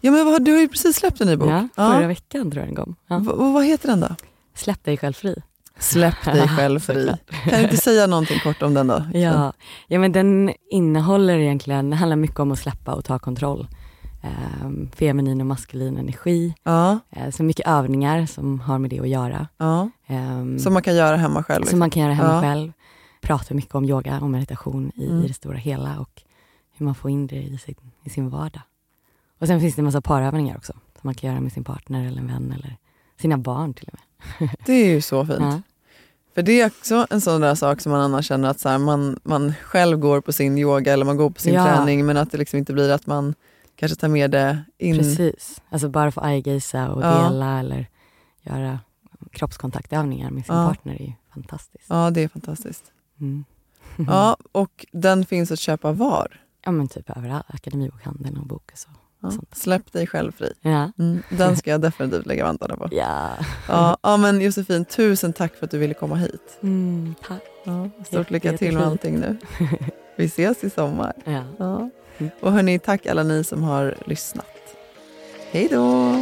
Ja, men vad, du har ju precis släppt en ny bok. Ja, förra veckan tror jag den kom. Ja. V- vad heter den då? Släpp dig själv fri. Släpp dig själv fri. Kan du inte säga någonting kort om den då? Ja, ja men den innehåller egentligen, det handlar mycket om att släppa och ta kontroll. Ehm, feminin och maskulin energi. Ja. Eh, så mycket övningar som har med det att göra. Ja. Ehm, Som man kan göra hemma själv? liksom. Som man kan göra hemma Ja. själv. Pratar mycket om yoga och meditation i, Mm. i det stora hela och hur man får in det i sin, i sin vardag. Och sen finns det en massa parövningar också som man kan göra med sin partner eller en vän eller sina barn till och med. Det är ju så fint. Ja. För det är också en sån där sak som man annars känner att så här, man, man själv går på sin yoga eller man går på sin Ja. träning men att det liksom inte blir att man kanske tar med det in. Precis, alltså bara få eye-gazea och Ja. dela eller göra kroppskontaktövningar med sin Ja. partner är ju fantastiskt. Ja, det är fantastiskt. Mm. Ja, och den finns att köpa var? Ja men typ överallt, Akademibokhandeln och Bokus och Ja. Släpp dig själv fri. Ja. Mm, den ska jag definitivt lägga vantarna på. Ja. Ja, ja, men Josefin, tusen tack för att du ville komma hit. Mm, tack. Ja, stort lycka till med allting nu. Vi ses i sommar. Ja. Ja. Och hörni, tack alla ni som har lyssnat. Hej då!